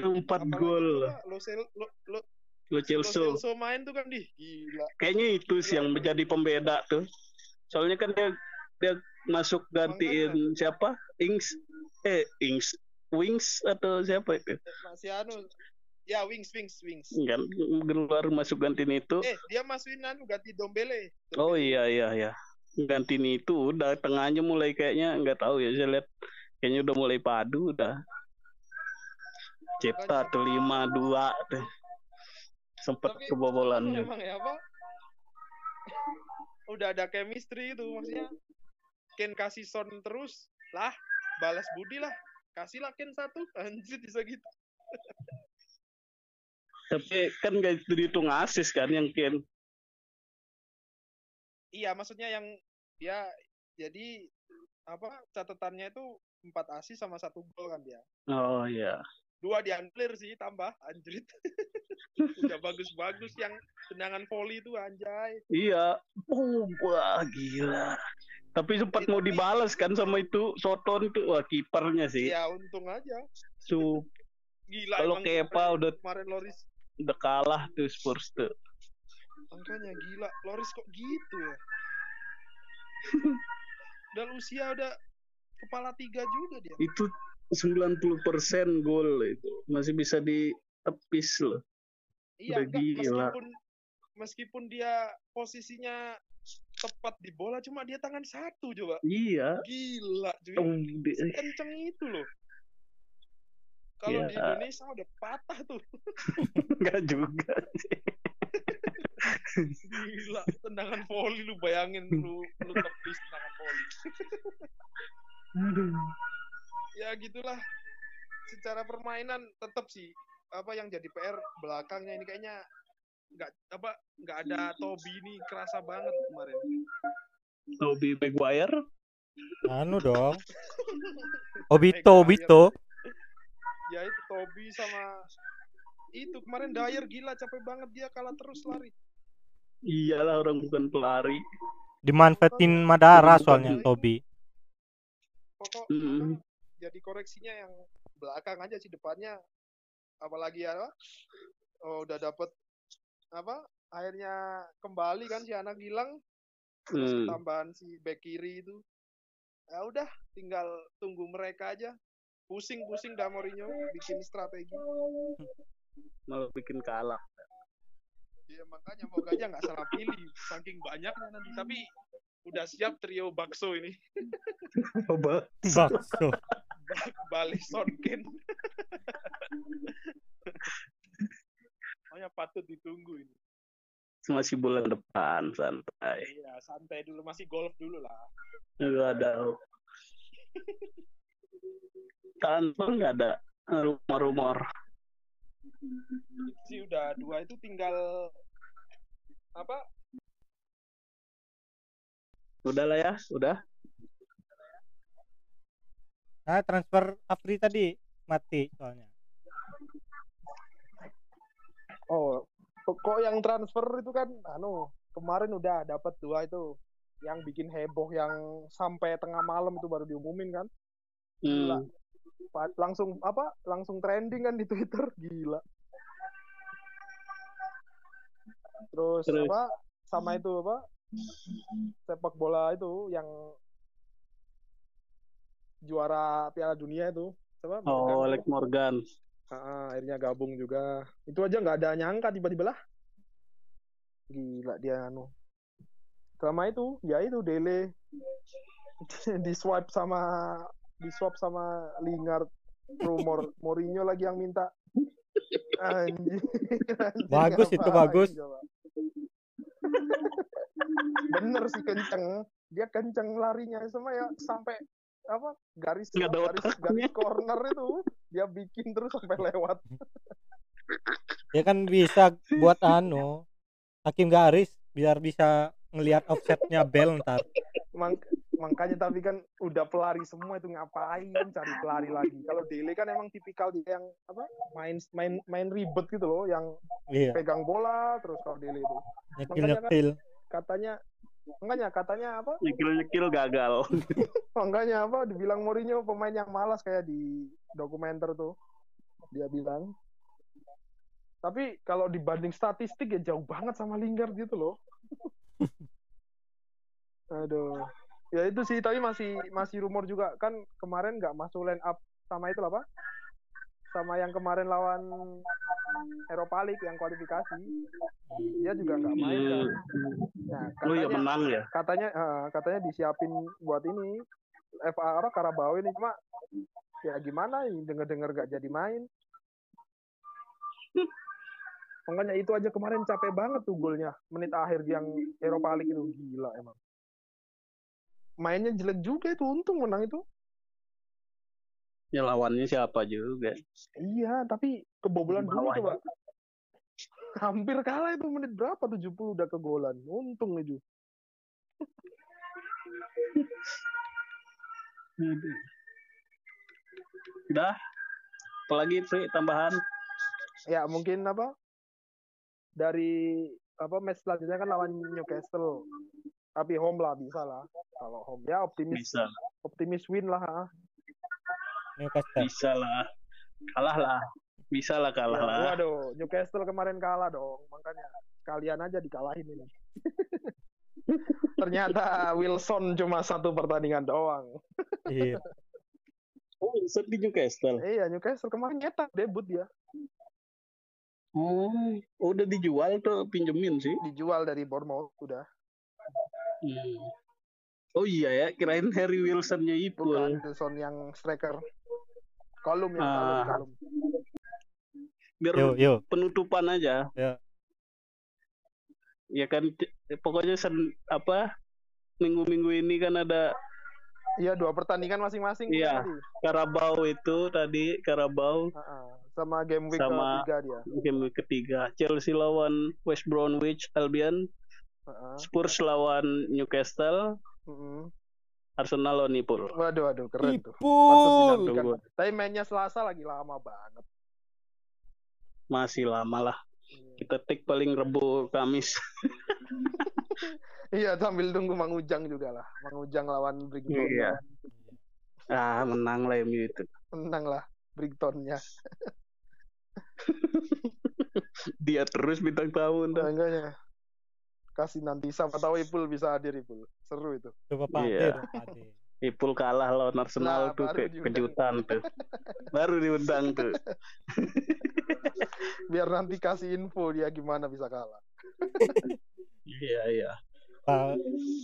empat gol. Lo Cel lo lo Lo Lo Celso. Celso main tuh kan di gila Kayaknya itu sih yang menjadi pembeda tuh. Soalnya kan dia dia masuk gantiin siapa? Ings eh Ings Wings atau siapa itu? Masih anu ya wings wings wings Kan keluar masuk gantiin itu. eh dia masukin anu ganti Dombele Oh iya iya iya. Gantiin itu udah tengahnya mulai kayaknya nggak tahu ya saya lihat kayaknya udah mulai padu udah. Cipta tuh lima dua deh. Sempet Tapi kebobolan. ya apa udah ada chemistry itu maksudnya Ken kasih Son terus lah balas budi lah kasihlah Ken satu anjir bisa gitu Tapi kan nggak itu dihitung asis kan yang Ken. iya maksudnya yang dia jadi apa catatannya itu empat asis sama satu gol kan dia Oh iya. dua dianulir sih tambah anjrit udah bagus-bagus yang tendangan volley itu anjay Iya. Oh, wah gila. Tapi sempat mau dibalas kan sama itu Soton itu wah kipernya sih. ya untung aja Su gila kalau Kepa udah kemarin Loris udah kalah tuh Spurs tuh. Makanya gila, Loris kok gitu ya? Dan usia udah kepala tiga juga dia. Itu 90% gol itu. Masih bisa ditepis loh. Iya, udah enggak, gila. meskipun meskipun dia posisinya tepat di bola, cuma dia tangan satu coba. Iya. Gila, cuy. Kenceng itu loh. Kalau di Iya. Indonesia udah patah tuh. Enggak juga sih. Gila, tendangan volley lu bayangin lu lu tepis tendangan volley. Aduh. ya gitulah secara permainan tetap sih apa yang jadi PR belakangnya ini kayaknya nggak apa nggak ada Tobi ini kerasa banget kemarin. Toby Maguire? Anu dong. Obito Obito ya. itu Tobi sama itu kemarin Dyer gila capek banget dia kalah terus lari. Iyalah orang bukan pelari. dimanfaatin Madara soalnya Tobi pokok Mm. jadi koreksinya yang belakang aja sih depannya. Apalagi ya oh, udah dapet apa akhirnya kembali kan si anak hilang terus Hmm. tambahan si back kiri itu. Ya udah tinggal tunggu mereka aja. Pusing-pusing dah Mourinho bikin strategi. Malah bikin kalah. ya makanya moga aja nggak salah pilih. Saking banyaknya nanti. Tapi udah siap trio bakso ini. Coba. bakso. balik Sonkin Makanya patut ditunggu ini Masih bulan depan santai. iya santai dulu masih golf dulu lah Enggak ada. Transfer nggak ada rumor-rumor. sih udah dua itu tinggal apa Udah lah ya, udah. nah transfer Afri tadi mati soalnya Oh, kok yang transfer itu kan anu kemarin udah dapat dua itu yang bikin heboh yang sampai tengah malam itu baru diumumin kan Gila. Hmm. Langsung apa langsung trending kan di Twitter gila terus, Terus? apa sama itu apa sepak bola itu yang juara Piala Dunia itu Oh, Alex Morgan. Ah, akhirnya gabung juga. Itu aja nggak ada nyangka tiba-tiba lah. Gila dia anu. Selama itu, ya itu Dele di swipe sama di swap sama Lingard rumor Mourinho lagi yang minta anjir, Bagus itu, ngapain bagus. bener sih kenceng dia kenceng larinya sama ya sampai apa garis Nggak ada garis garis corner itu dia bikin terus sampai lewat. Ya kan bisa buat anu hakim garis biar bisa ngelihat offsetnya bel ntar. Mang- makanya tapi kan udah pelari semua itu ngapain cari pelari lagi? Kalau Dele kan emang tipikal dia yang apa main main main ribet gitu loh yang iya. pegang bola terus kalau Dele itu. Nyekil makanya kan- katanya enggaknya katanya apa? Nyekil-nyekil gagal. enggaknya apa dibilang Mourinho pemain yang malas kayak di dokumenter tuh. Dia bilang. Tapi kalau dibanding statistik ya jauh banget sama Lingard gitu loh. Aduh. Ya itu sih tapi masih masih rumor juga. Kan kemarin nggak masuk line up sama itu lah pak. Sama yang kemarin lawan Eropa League yang kualifikasi dia juga nggak main kan? Nah, Lu ya katanya- menang ya. katanya eh, katanya disiapin buat ini FA apa Karabau ini. Cuma ya gimana ini? Denger-denger gak jadi main. Makanya itu aja kemarin capek banget tuh golnya. Menit akhir yang Eropa League itu. Gila emang. Mainnya jelek juga itu. Untung menang itu Ya lawannya siapa juga. iya tapi kebobolan dulu coba hampir kalah itu menit berapa 70 udah kegolan untung itu Udah, apalagi Pri tambahan Ya mungkin apa? Dari apa match selanjutnya kan lawan Newcastle. Tapi home lah bisa lah. Kalau home ya optimis bisa optimis win lah. ah. Newcastle. bisa lah kalah lah bisa lah kalah Ya, lah Waduh, Newcastle kemarin kalah dong. Makanya kalian aja dikalahin ini. Ternyata Wilson cuma satu pertandingan doang. Iya. oh Wilson di Newcastle Iya, Newcastle kemarin nyetak debut dia. oh udah dijual tuh pinjemin sih Dijual dari Bournemouth udah. Hmm. oh iya ya kirain Harry Wilsonnya Ipul Bukan Wilson yang striker. Kolum yang kolum, Ah. kolum. biar Yo yo. penutupan aja Ya. ya kan pokoknya sen, apa minggu-minggu ini kan ada Iya, dua pertandingan masing-masing Iya. tadi. Karabau itu tadi Karabau Ah, ah. Sama game week Sama- ketiga dia. game week ketiga Chelsea lawan West Bromwich Albion Ah, ah. Spurs lawan Newcastle Mm-mm. Arsenal lawan Liverpool Waduh, waduh, keren tuh. Ipul. dinantikan. Tunggu. Tapi mainnya Selasa lagi lama banget. masih lama lah Iya. kita take paling Rebu Kamis Iya, sambil tunggu Mang Ujang juga lah. Mang Ujang lawan Brighton. Iya. ah menang lah MU itu Menang lah Brightonnya. dia terus bintang tamu ntar. Kasih nanti siapa tahu Ipul bisa hadir Ipul. Seru itu. Coba Pak Iya. Ipul kalah lawan Arsenal Nah, tuh ke- diundang. kejutan tuh baru diundang tuh Biar nanti kasih info dia gimana bisa kalah. iya iya Pa-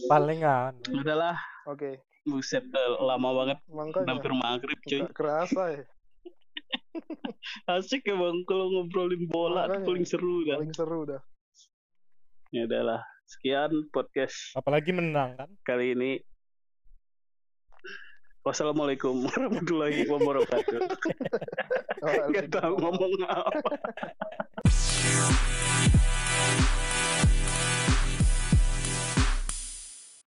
palingan udahlah Oke, buset eh, lama banget makanya hampir maghrib cuy kerasa ya. asik ya bang kalau ngobrolin bola Makanya. paling seru dah Paling seru dah. Ya udahlah sekian podcast apalagi menang kan? kali ini. Wassalamualaikum warahmatullahi wabarakatuh. Gak tahu ngomong apa